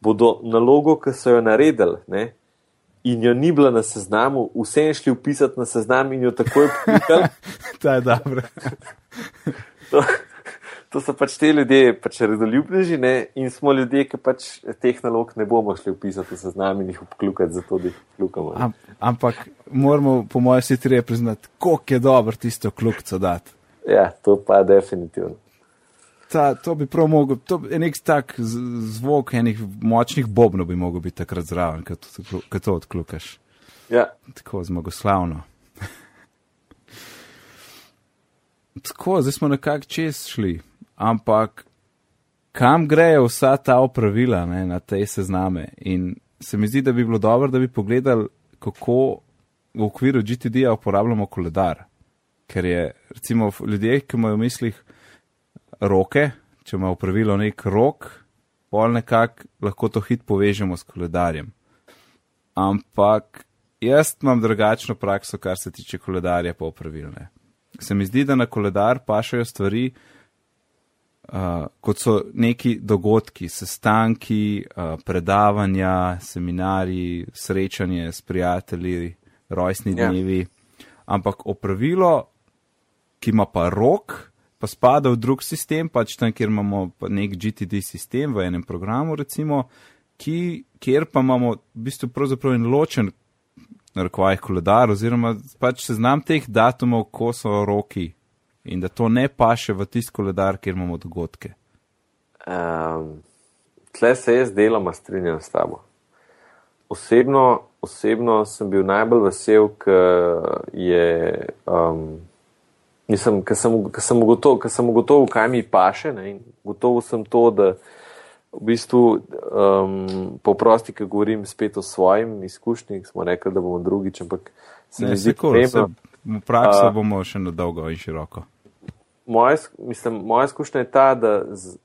bodo nalogo, ki so jo naredili, in jo ni bila na seznamu, vse je šli upisati na seznam in jo takoj poklikali. to je dobro. to, to so pač te ljudje, pač redoljubneži ne? in smo ljudje, ki pač teh nalog ne bomo šli upisati v seznam in jih poklikati, zato da jih poklikamo. Am, ampak moramo, po mojem, si treba priznati, koliko je dobro tisto kljukco dati. Ja, to pa definitivno ta, to bi prav mogel, to je nek tak zvok enih močnih bobnov bi mogel biti takrat zraven, kad to odklukaš. Ja. Tako zmagoslavno. Tako, zdaj smo nekako čez šli, ampak kam grejo vsa ta opravila ne, na te sezname? In se mi zdi, da bi bilo dobro, da bi pogledali, kako v okviru GTD-ja uporabljamo koledar. Ker je, recimo, ljudje, ki imajo v mislih, roke, če ima upravilo nek rok, pol nekako lahko to hit povežemo s koledarjem. Ampak jaz imam drugačno prakso, kar se tiče koledarja po upravilne. Se mi zdi, da na koledar pašajo stvari, uh, kot so neki dogodki, sestanki, uh, predavanja, seminarji, srečanje s prijatelji, rojstni ja. dnevi. Ampak opravilo, ki ima pa rok, pa spada v drug sistem, pač tam, kjer imamo nek GTD sistem v enem programu, recimo, ki, kjer pa imamo v bistvu pravzaprav en ločen narekovaj koledar, oziroma pač seznam teh datumov, ko so roki in da to ne paše v tisti koledar, kjer imamo dogodke. Um, tle se jaz deloma strinjam s tabo. Osebno, osebno sem bil najbolj vesel, ker je. Um, Mislim, ker sem, sem, sem ugotovil, kaj mi paše. Ne, gotovo sem to, da v bistvu um, po prosti, ki govorim spet o svojim izkušnjih, smo rekli, da bomo drugič, ampak se mi zdi pomembno. v prakso uh, bomo še na dolgo in široko. Moja, mislim, moja izkušnja je ta, da z,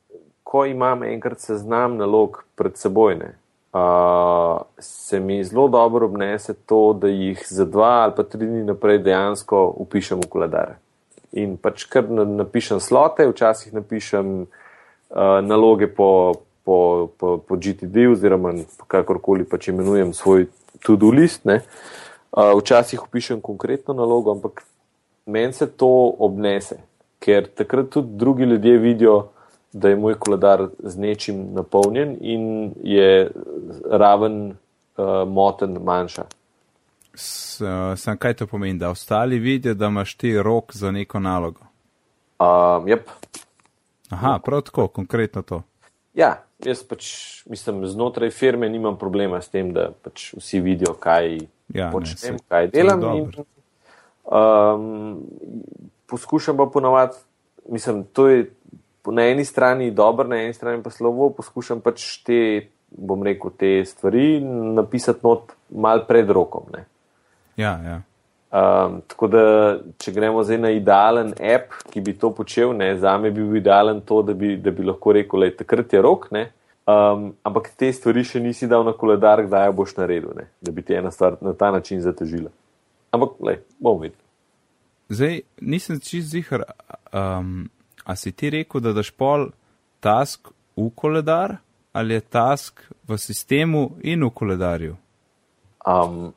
ko imam enkrat seznam nalog pred seboj, ne, uh, se mi zelo dobro obnese to, da jih za dva ali pa tri dni naprej dejansko upišem v koledar. In pač kar napišem slote, včasih napišem uh, naloge po, po, po, po GTD oziroma kakorkoli pač imenujem svoj to-do list. Ne. Uh, včasih upišem konkretno nalogo, ampak meni se to obnese, ker takrat tudi drugi ljudje vidijo, da je moj koledar z nečim napolnjen in je raven uh, moten manjša. Sam kaj to pomeni, da ostali vidijo, da imaš ti rok za neko nalogo? Um, yep. Aha, prav tako, konkretno to. Ja, jaz pač mislim, znotraj firme nimam problema s tem, da pač vsi vidijo, kaj ja, počnem, ne, se, kaj delam. In, um, poskušam pa ponovati, mislim, to je na eni strani dobro, na eni strani pa slovo, poskušam pač te, bom rekel, te stvari napisati not mal pred rokom. Ne. Ja, ja. Um, tako da, če gremo zdaj na idealen app, ki bi to počel, ne, za me bi bil idealen to, da bi, da bi lahko rekel, da je takrat je rok, ne, um, ampak te stvari še nisi dal na koledar, kdaj boš naredil, ne, da bi ti ena stvar na ta način zatežila. Ampak, le, bom videl. Zdaj, nisem čist zihar, um, A si ti rekel, da daš pol task v koledar ali je task v sistemu in v koledarju? Um,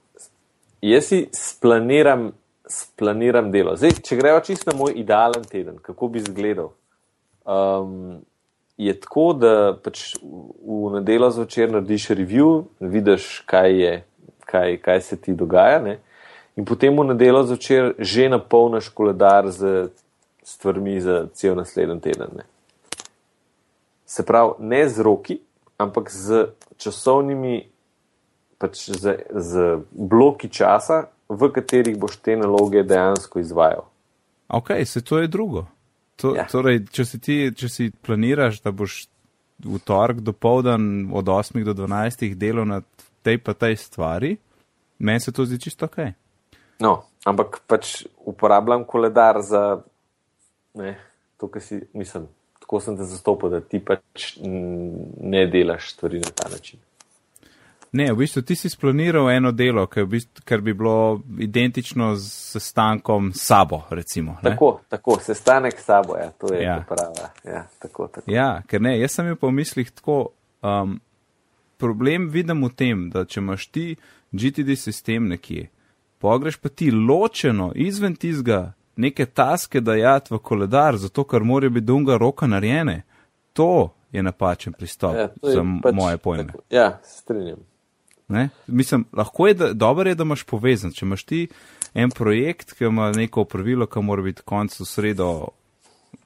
jaz si splaniram, splaniram delo. Zdaj, če gremo čisto na moj idealen teden, kako bi izgledal. Um, je tako, da pač v nedeljo zvečer narediš review, vidiš, kaj, je, kaj, kaj se ti dogaja, ne? in potem v nedeljo zvečer že napolniš koledar z stvarmi za cel naslednji teden. Ne. Se pravi, ne z roki, ampak z časovnimi, pač z, z bloki časa, v katerih boš te naloge dejansko izvajal. Ok, se to je drugo. To, ja. torej, če, si ti, če si planiraš, da boš v torek do povdan od 8 do 12 delal na tej pa tej stvari, meni se to zdi čisto ok. No, ampak pač uporabljam koledar za ne, to, kar si, mislim, tako sem te zastopil, da ti pač ne delaš stvari na ta način. Ne, v bistvu ti si splaniral eno delo, ker, v bistvu, ker bi bilo identično s sestankom sabo, recimo. Ne? Tako, tako, sestanek sabo, ja, to je ja. prava. Ja, tako, tako. ja, ker ne, jaz sem imel po mislih tako, um, problem vidim v tem, da če imaš ti GTD sistem nekje, pogreš pa ti ločeno izven tizga neke taske dajati v koledar, zato ker morajo biti dolga roka narejene. To je napačen pristop ja, je za pač, moje pojme. Tako, ja, strinjam. Ne? Mislim, lahko je, da, dobro je, da imaš povezan. Če imaš ti en projekt, ki ima neko pravilo, ki mora biti konc v sredo,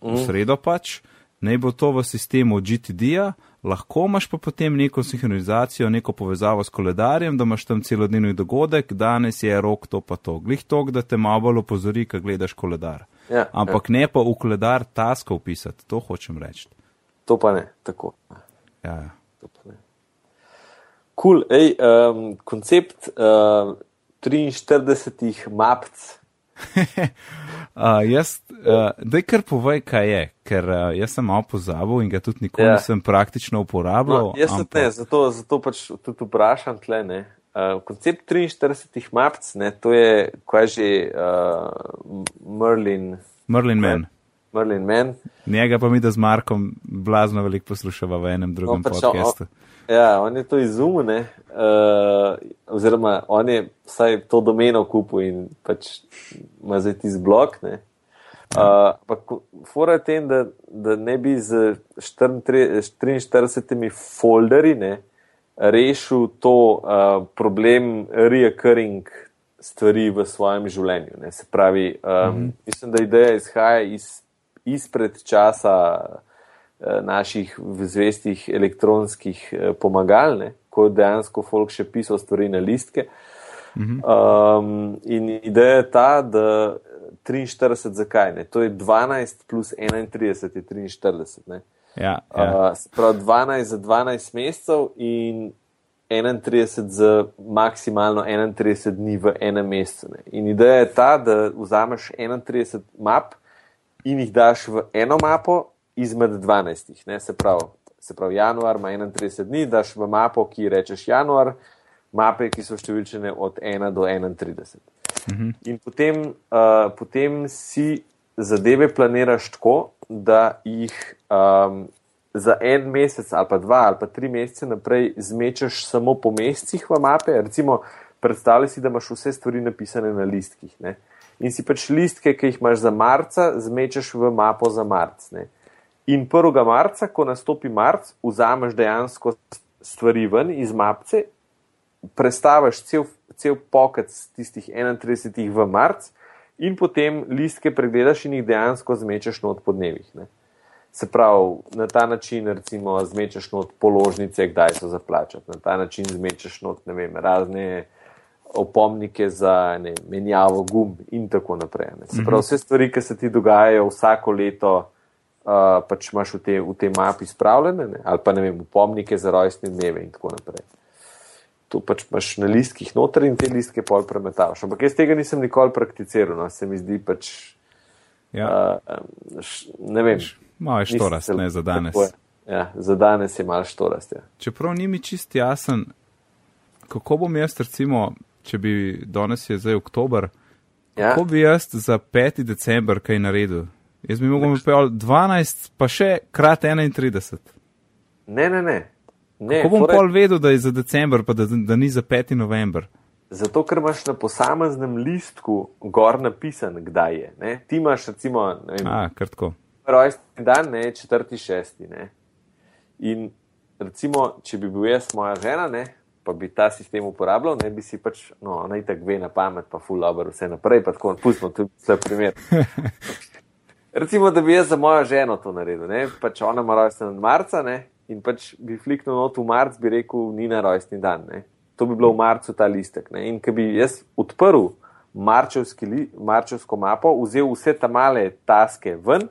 v sredo pač, ne bo to v sistemu GTD-ja, lahko imaš pa potem neko sinhronizacijo, neko povezavo s koledarjem, da imaš tam celodnevni dogodek, danes je rok to pa to. Glih to, da te malo bolj opozori, ko gledaš koledar. Ja, Ampak ja. ne pa v koledar taskov pisati, to hočem reči. To pa ne, tako. Ja, ja. Kul, cool. um, koncept uh, 43 mapc uh, jaz, uh, da kar povej, kaj je, ker uh, jaz sem malo pozabil in ga tudi nikoli. Ja. nisem praktično uporabljal. No, jaz ampak... ne, zato, zato pač tudi vprašam tle. Ne. Uh, koncept 43 mapc, ne, to je, kaj že uh, Merlin. Merlin Man. Merlin Man. Njega pa mi, da z Markom blazno veliko poslušava v enem drugem no, pač podkastu. Ja, on je to izumil, uh, oziroma on je vsaj to domeno kupil in pač ima zdaj ti zblok. Ampak uh, fora je tem, da, da ne bi z 43 folderji ne, rešil to uh, problem reoccurring stvari v svojem življenju. Ne. Se pravi, um, mm -hmm. mislim, da ideja izhaja iz, izpred časa. Eh, naših zvestih elektronskih eh, pomagalne, ko dejansko folk še pisal stvari na listke. Um, in ideja je ta, da 43, zakaj ne? To je 12 plus 31, je 43. Ja, ja. Uh, Prav 12 za 12 mesecev in 31 z maksimalno 31 dni v enem mesecu. Ne. In ideja je ta, da vzameš 31 map in jih daš v eno mapo izmed 12. Ne. Se pravi, se pravi, januar ima 31 dni, daš v mapo, ki rečeš januar, mape, ki so številčene od 1 do 31. Mhm. In potem, uh, potem si zadeve planiraš tako, da jih um, za en mesec ali pa dva ali pa tri mesece naprej zmečeš samo po mesecih v mape. Recimo, predstavljaj si, da imaš vse stvari napisane na listkih. Ne? In si pač listke, ki jih imaš za marca, zmečeš v mapo za marc. Ne? In 1. marca, ko nastopi marc, vzameš dejansko stvari ven iz mapce, prestaviš cel, cel pokec tistih 31 v marc in potem listke pregledaš in jih dejansko zmečeš not po dnevih. Ne? Se pravi, na ta način, recimo, zmečeš not položnice, kdaj so zaplačati, na ta način zmečeš not, vem, razne opomnike za ne, menjavo gum in tako naprej. Ne. Se pravi, mhm. vse stvari, ki se ti dogajajo vsako leto, uh, pač imaš v tej te mapi spravljene, ne, ali pa ne vem, opomnike za rojstne dneve in tako naprej. To pač imaš na listkih noter in te listke pol premetavaš. Ampak jaz tega nisem nikoli prakticiral, no, se mi zdi pač. Ja. Uh, š, ne vem. Malo je štorast, ne za danes. Ja, za danes je malo štorast. Ja. Čeprav ni mi čist jasen, kako bom jaz, recimo, če bi danes je zdaj oktober, ja. kako bi jaz za 5. december kaj naredil? Jaz bi mogel pel 12, pa še krat 31. Ne, ne, ne. ne kako bom torej... pol vedel, da je za december, pa da, da ni za 5. november? Zato, ker imaš na posameznem listku gor napisan, kdaj je. Ne? Ti imaš, recimo, vem. A, rojstni dan, ne, četrti, šesti. Ne. In recimo, če bi bil jaz moja žena, ne, pa bi ta sistem uporabljal, ne bi si pač, no, naj tako ve na pamet, pa full over vse naprej, pa tako, pustimo tudi vse primer. Recimo, da bi jaz za mojo ženo to naredil, ne, pač ona ima rojstni dan marca, ne, in pač bi fliknil not v marc, bi rekel, ni na rojstni dan, ne. To bi bilo v marcu ta listek, ne, in ker bi jaz odprl marčevsko mapo, vzel vse ta male taske ven,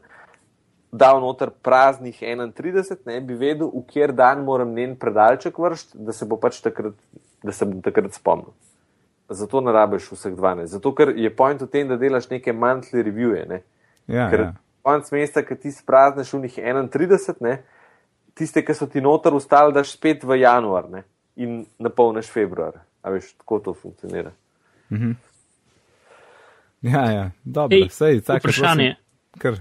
dal noter praznih 31, ne bi vedel, v kjer dan moram njen predalček vršiti, da se bo pač takrat, da se bom takrat spomnil. Zato ne rabiš vseh 12. Zato, ker je point v tem, da delaš neke monthly reviews. Ne? Ja, ker ja. konc mesta, ki ti sprazneš v njih 31, ne? tiste, ki so ti noter ustali, daš spet v januar ne? in napolniš februar. A veš, tako to funkcionira. Mhm. Ja, ja, dobro, sej, tako je. Vprašanje. Kar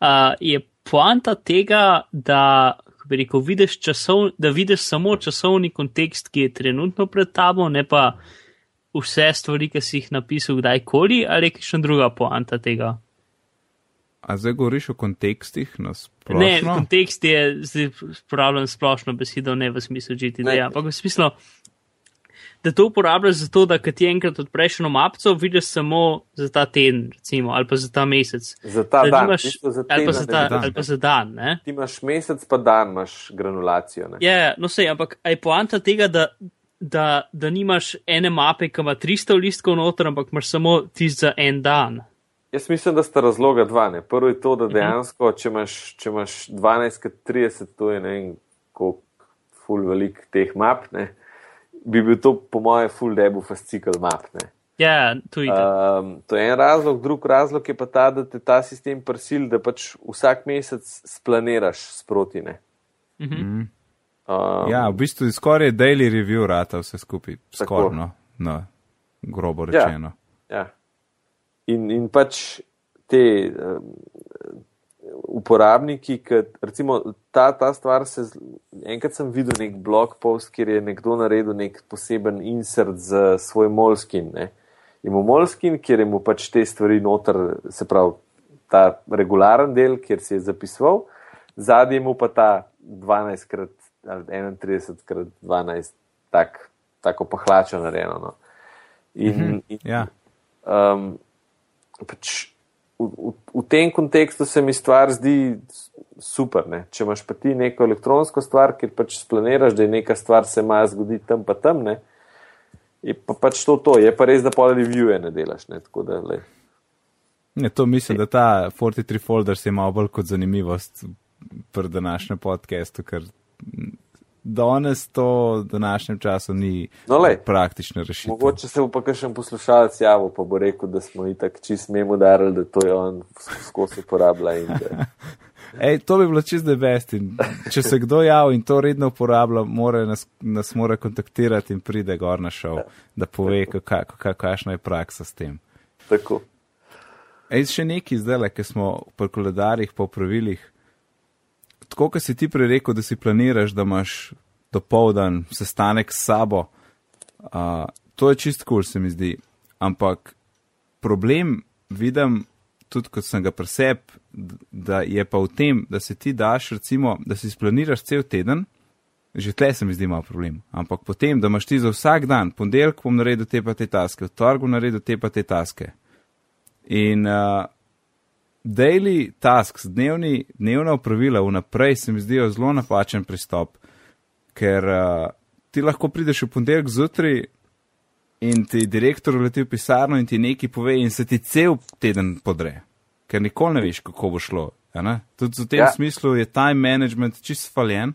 uh, je poanta tega, da, rekel, vidiš časov, da vidiš samo časovni kontekst, ki je trenutno pred tabo, ne pa vse stvari, ki si jih napisal kdajkoli, ali je še druga poanta tega. A zdaj govoriš o kontekstih? Ne, kontekst je zdaj uporabljen splošno besedo, ne v smislu GTD, ampak v smislu da to uporabljaš za to, da kad ti enkrat odpreš eno mapco, vidiš samo za ta teden, recimo, ali pa za ta mesec. Za ta da dan, imaš, za ali, pa za ta, dan. ali pa za dan. Ne? Ti imaš mesec, pa dan imaš granulacijo. Ne? Ja, yeah, no sej, ampak je poanta tega, da, da, da nimaš ene mape, ki ima 300 listkov noter, ampak imaš samo tist za en dan. Jaz mislim, da sta razloga dva. Ne? Prvo je to, da mhm. dejansko, če imaš, če imaš 12, 30, to je ne vem, koliko ful velik teh map. Ne? bi bil to, po mojem, full debu fascikel map. Ne? Ja, to je. Um, to je en razlog, drug razlog je pa ta, da te ta sistem prisil, da pač vsak mesec splaniraš sproti. Mhm. Mm. Um, ja, v bistvu je skoraj daily review rata vse skupaj, skoraj, no, no, grobo ja, rečeno. Ja, ja. In, in pač te. Um, uporabniki, ki recimo ta, ta stvar se, enkrat sem videl nek blog post, kjer je nekdo naredil nek poseben insert za svoj molskin. Ne. Imamo molskin, kjer je mu pač te stvari noter, se pravi ta regularen del, kjer si je zapisoval, zadnji mu pa ta 12 krat ali 31 krat 12, tak, tako pa hlačo narejeno. No. In, mm -hmm, in ja. um, pač v, v tem kontekstu se mi stvar zdi super. Ne? Če imaš pa ti neko elektronsko stvar, ki pač splaniraš, da je neka stvar se maja zgoditi tam pa tam, ne? je pa pač to to. Je pa res, da pol review-je ne delaš. Ne? Da, ne, to mislim, da ta 43 folder je malo bolj kot zanimivost pri današnjem podkastu, ker danes to v današnjem času ni No, lej. praktična rešitev. Mogoče se bo pa kakšen poslušalec javil, pa bo rekel, da smo itak čist memo darili, da to je on skozi uporablja. Da, Ej, to bi bilo čist debest. in Če se kdo javi in to redno uporablja, mora nas, nas mora kontaktirati in pride gor na šov, da pove, kaka- kaka- kakšna je praksa s tem. tako. Ej, še neki zdaj, ki smo pri koledarjih, po pravilih. Tako, kot si ti prej rekel, da si planiraš, da imaš dopoldan sestanek s sabo, uh, to je čist kul, cool, se mi zdi. Ampak problem vidim tudi, kot sem ga preseb, da je pa v tem, da se ti daš, recimo, da si splaniraš cel teden. Že tle se mi zdi malo problem. Ampak potem, da imaš ti za vsak dan, ponedeljek bom naredil te pa te taske, v bom naredil te pa te taske. In uh, daily tasks, dnevni, dnevna upravila vnaprej se mi zdijo zelo napačen pristop, ker uh, ti lahko prideš v ponedeljek zjutraj in ti direktor leti v pisarno in ti nekaj pove in se ti cel teden podre, ker nikoli ne veš, kako bo šlo. Tudi v tem Ja. smislu je time management čist faljen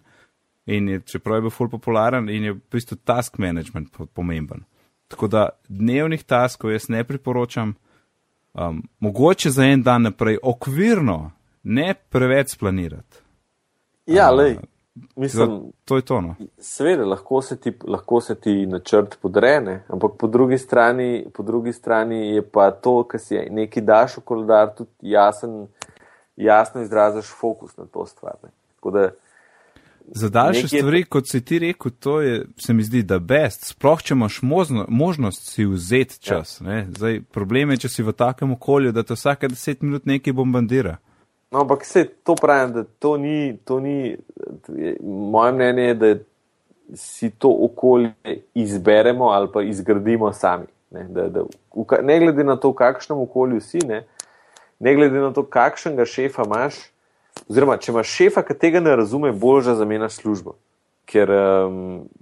in je, čeprav je bil ful popularen in je v bistvu task management po- pomemben. Tako da dnevnih taskov jaz ne priporočam, um, mogoče za en dan naprej, okvirno, ne preveč splanirati. Ja, A, lej, mislim, to je to. No. seveda lahko se, ti, lahko se ti načrt podrene, ampak po drugi, strani, po drugi strani je pa to, kar si neki daš v koledar, tudi jasen, jasno izražaš fokus na to stvar. Ne. Tako da, Za daljše Nekje- stvari, kot si ti rekel, to je, se mi zdi, da best. Sploh, če imaš možno, možnost si vzeti čas. Ja. Zdaj, problem je, če si v takem okolju, da te vsake deset minut nekaj bombardira. No, ampak se to pravim, da to ni, to ni, moje mnenje je, da si to okolje izberemo ali pa izgradimo sami. Ne, da, da, v, ne glede na to, v kakšnem okolju si, ne, ne glede na to, kakšnega šefa imaš, oziroma če imaš šefa, ki tega ne razume, bolj že zamenjaš službo. Ker um,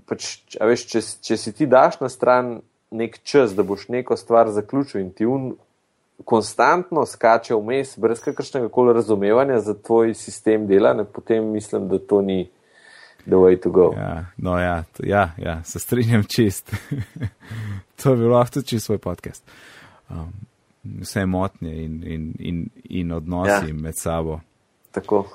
pač, veš, če, če si ti daš na stran nek čas, da boš neko stvar zaključil in ti un konstantno skače vmes, brez kakršnega koli razumevanja za tvoj sistem dela, ne, potem mislim, da to ni the way to go. Ja, no, ja, to, ja, ja, se strinjam čist. to bi lahko tudi čist svoj podcast. Um, vse motnje in, in, in, in odnosi ja. med sabo. Tako.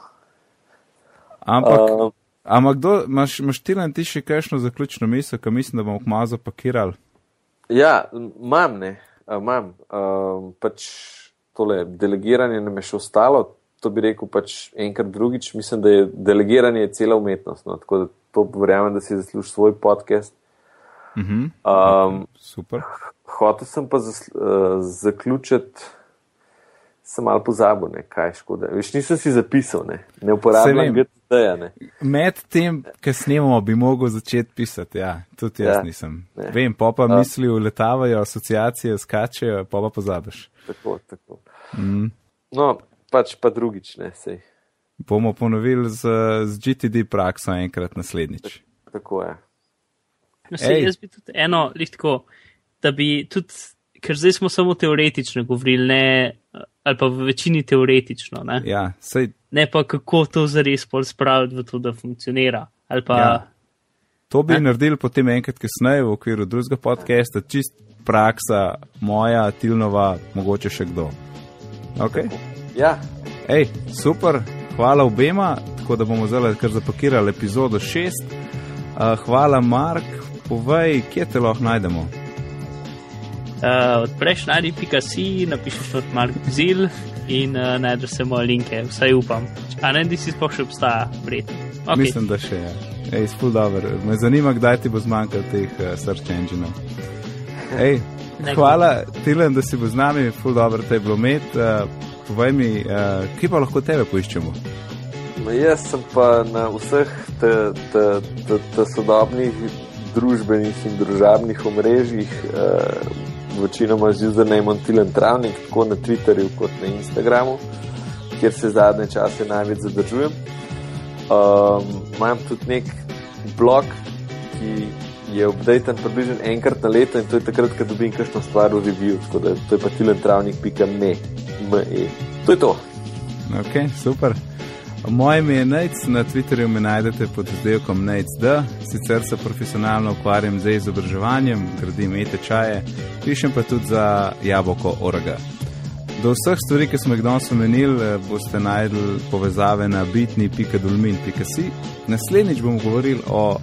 Ampak, Uh, uh, ampak kdo, imaš, imaš ti na ti še kakšno zaključno misel, ki mislim, da bomo kmalu zapakirali? Ja, imam, ne, imam. Um, pač tole delegiranje nam je še ostalo, to bi rekel pač enkrat drugič. Mislim, da je delegiranje je cela umetnost. No, tako da to verjamem, da si zasluži svoj podcast. Uh -huh. Um, Super. Hotel sem pa zasl, uh, zaključiti, sem malo pozabil, ne, kaj škoda. Veš, nisem si zapisal, ne, ne uporabljam. GTD-ja. Ne. Med tem, ki snemamo, bi mogel začeti pisati. Ja, tudi jaz Ja, nisem. ne. Vem, pa pa A. misli uletavajo, asociacije skačejo, pa pa pozabiš. Tako, tako. Mm. No, pač pa drugič, ne, sej. Bomo ponovili z, z GTD prakso enkrat naslednjič. Tako je. No, sej, Ej. jaz bi tudi eno, lihtko, da bi tudi, ker zdaj smo samo teoretično govorili, ne, ali pa v večini teoretično, ne, ja. Sej, ne pa kako to zares pol spraviti v to, da funkcionira. Ali pa, Ja. ja. to bi Ne? naredili potem enkrat kasneje v okviru drugega podcasta, čist praksa, moja, Tilnova, mogoče še kdo. Okay. Ja, Ej, super, hvala obema, tako da bomo zdaj kar zapakirali epizodo 6. Uh, hvala, Mark, povej, kje te lahko najdemo. Uh, odpreš najdi.si, napišeš not Mark Zil in uh, najdeš se moje linke, vsaj upam. A ne, da si sploh še obstaja, vredno. Okay. Mislim, da še je. Ej, spul dobro. Me zanima, kdaj ti bo zmanjkalo teh uh, search enginov. Ej, hvala, Tilen, da si bil z nami, ful dobro te je bilo imeti. Uh, povej mi, uh, kje pa lahko tebe poiščemo? no, jaz sem pa na vseh te, te, te, te sodobnih družbenih in družabnih omrežjih, uh, večinoma z usernameom Tilen Travnik, tako na Twitterju kot na Instagramu, kjer se zadnje čase največ zadržujem. Um, imam tudi nek blog, ki je updaten približno enkrat na leto in to je takrat, ko dobim kakšno stvar v review, tako da to je pa tilentravnik.me. Me. To je to. Ok, super. Moje ime je Nec, na Twitterju me najdete pod izdelkom NecD, sicer se profesionalno ukvarjam z izobraževanjem, gradim e-tečaje, pišem pa tudi za jabolko Oraga. Do vseh stvari, ki smo jih danes omenili, eh, boste najdli povezave na bitni.dolmin.si. Naslednjič bomo govorili o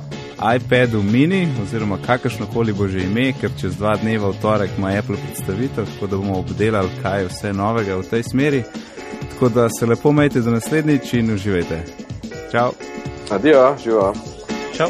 iPadu mini, oziroma kakršno koli bo že ime, ker čez dva dneva v torek ima Apple predstavitev, tako da bomo obdelali, kaj je vse novega v tej smeri. Tako da se lepo majte do naslednjič in uživajte. Čau. Adijo, živo. Čau.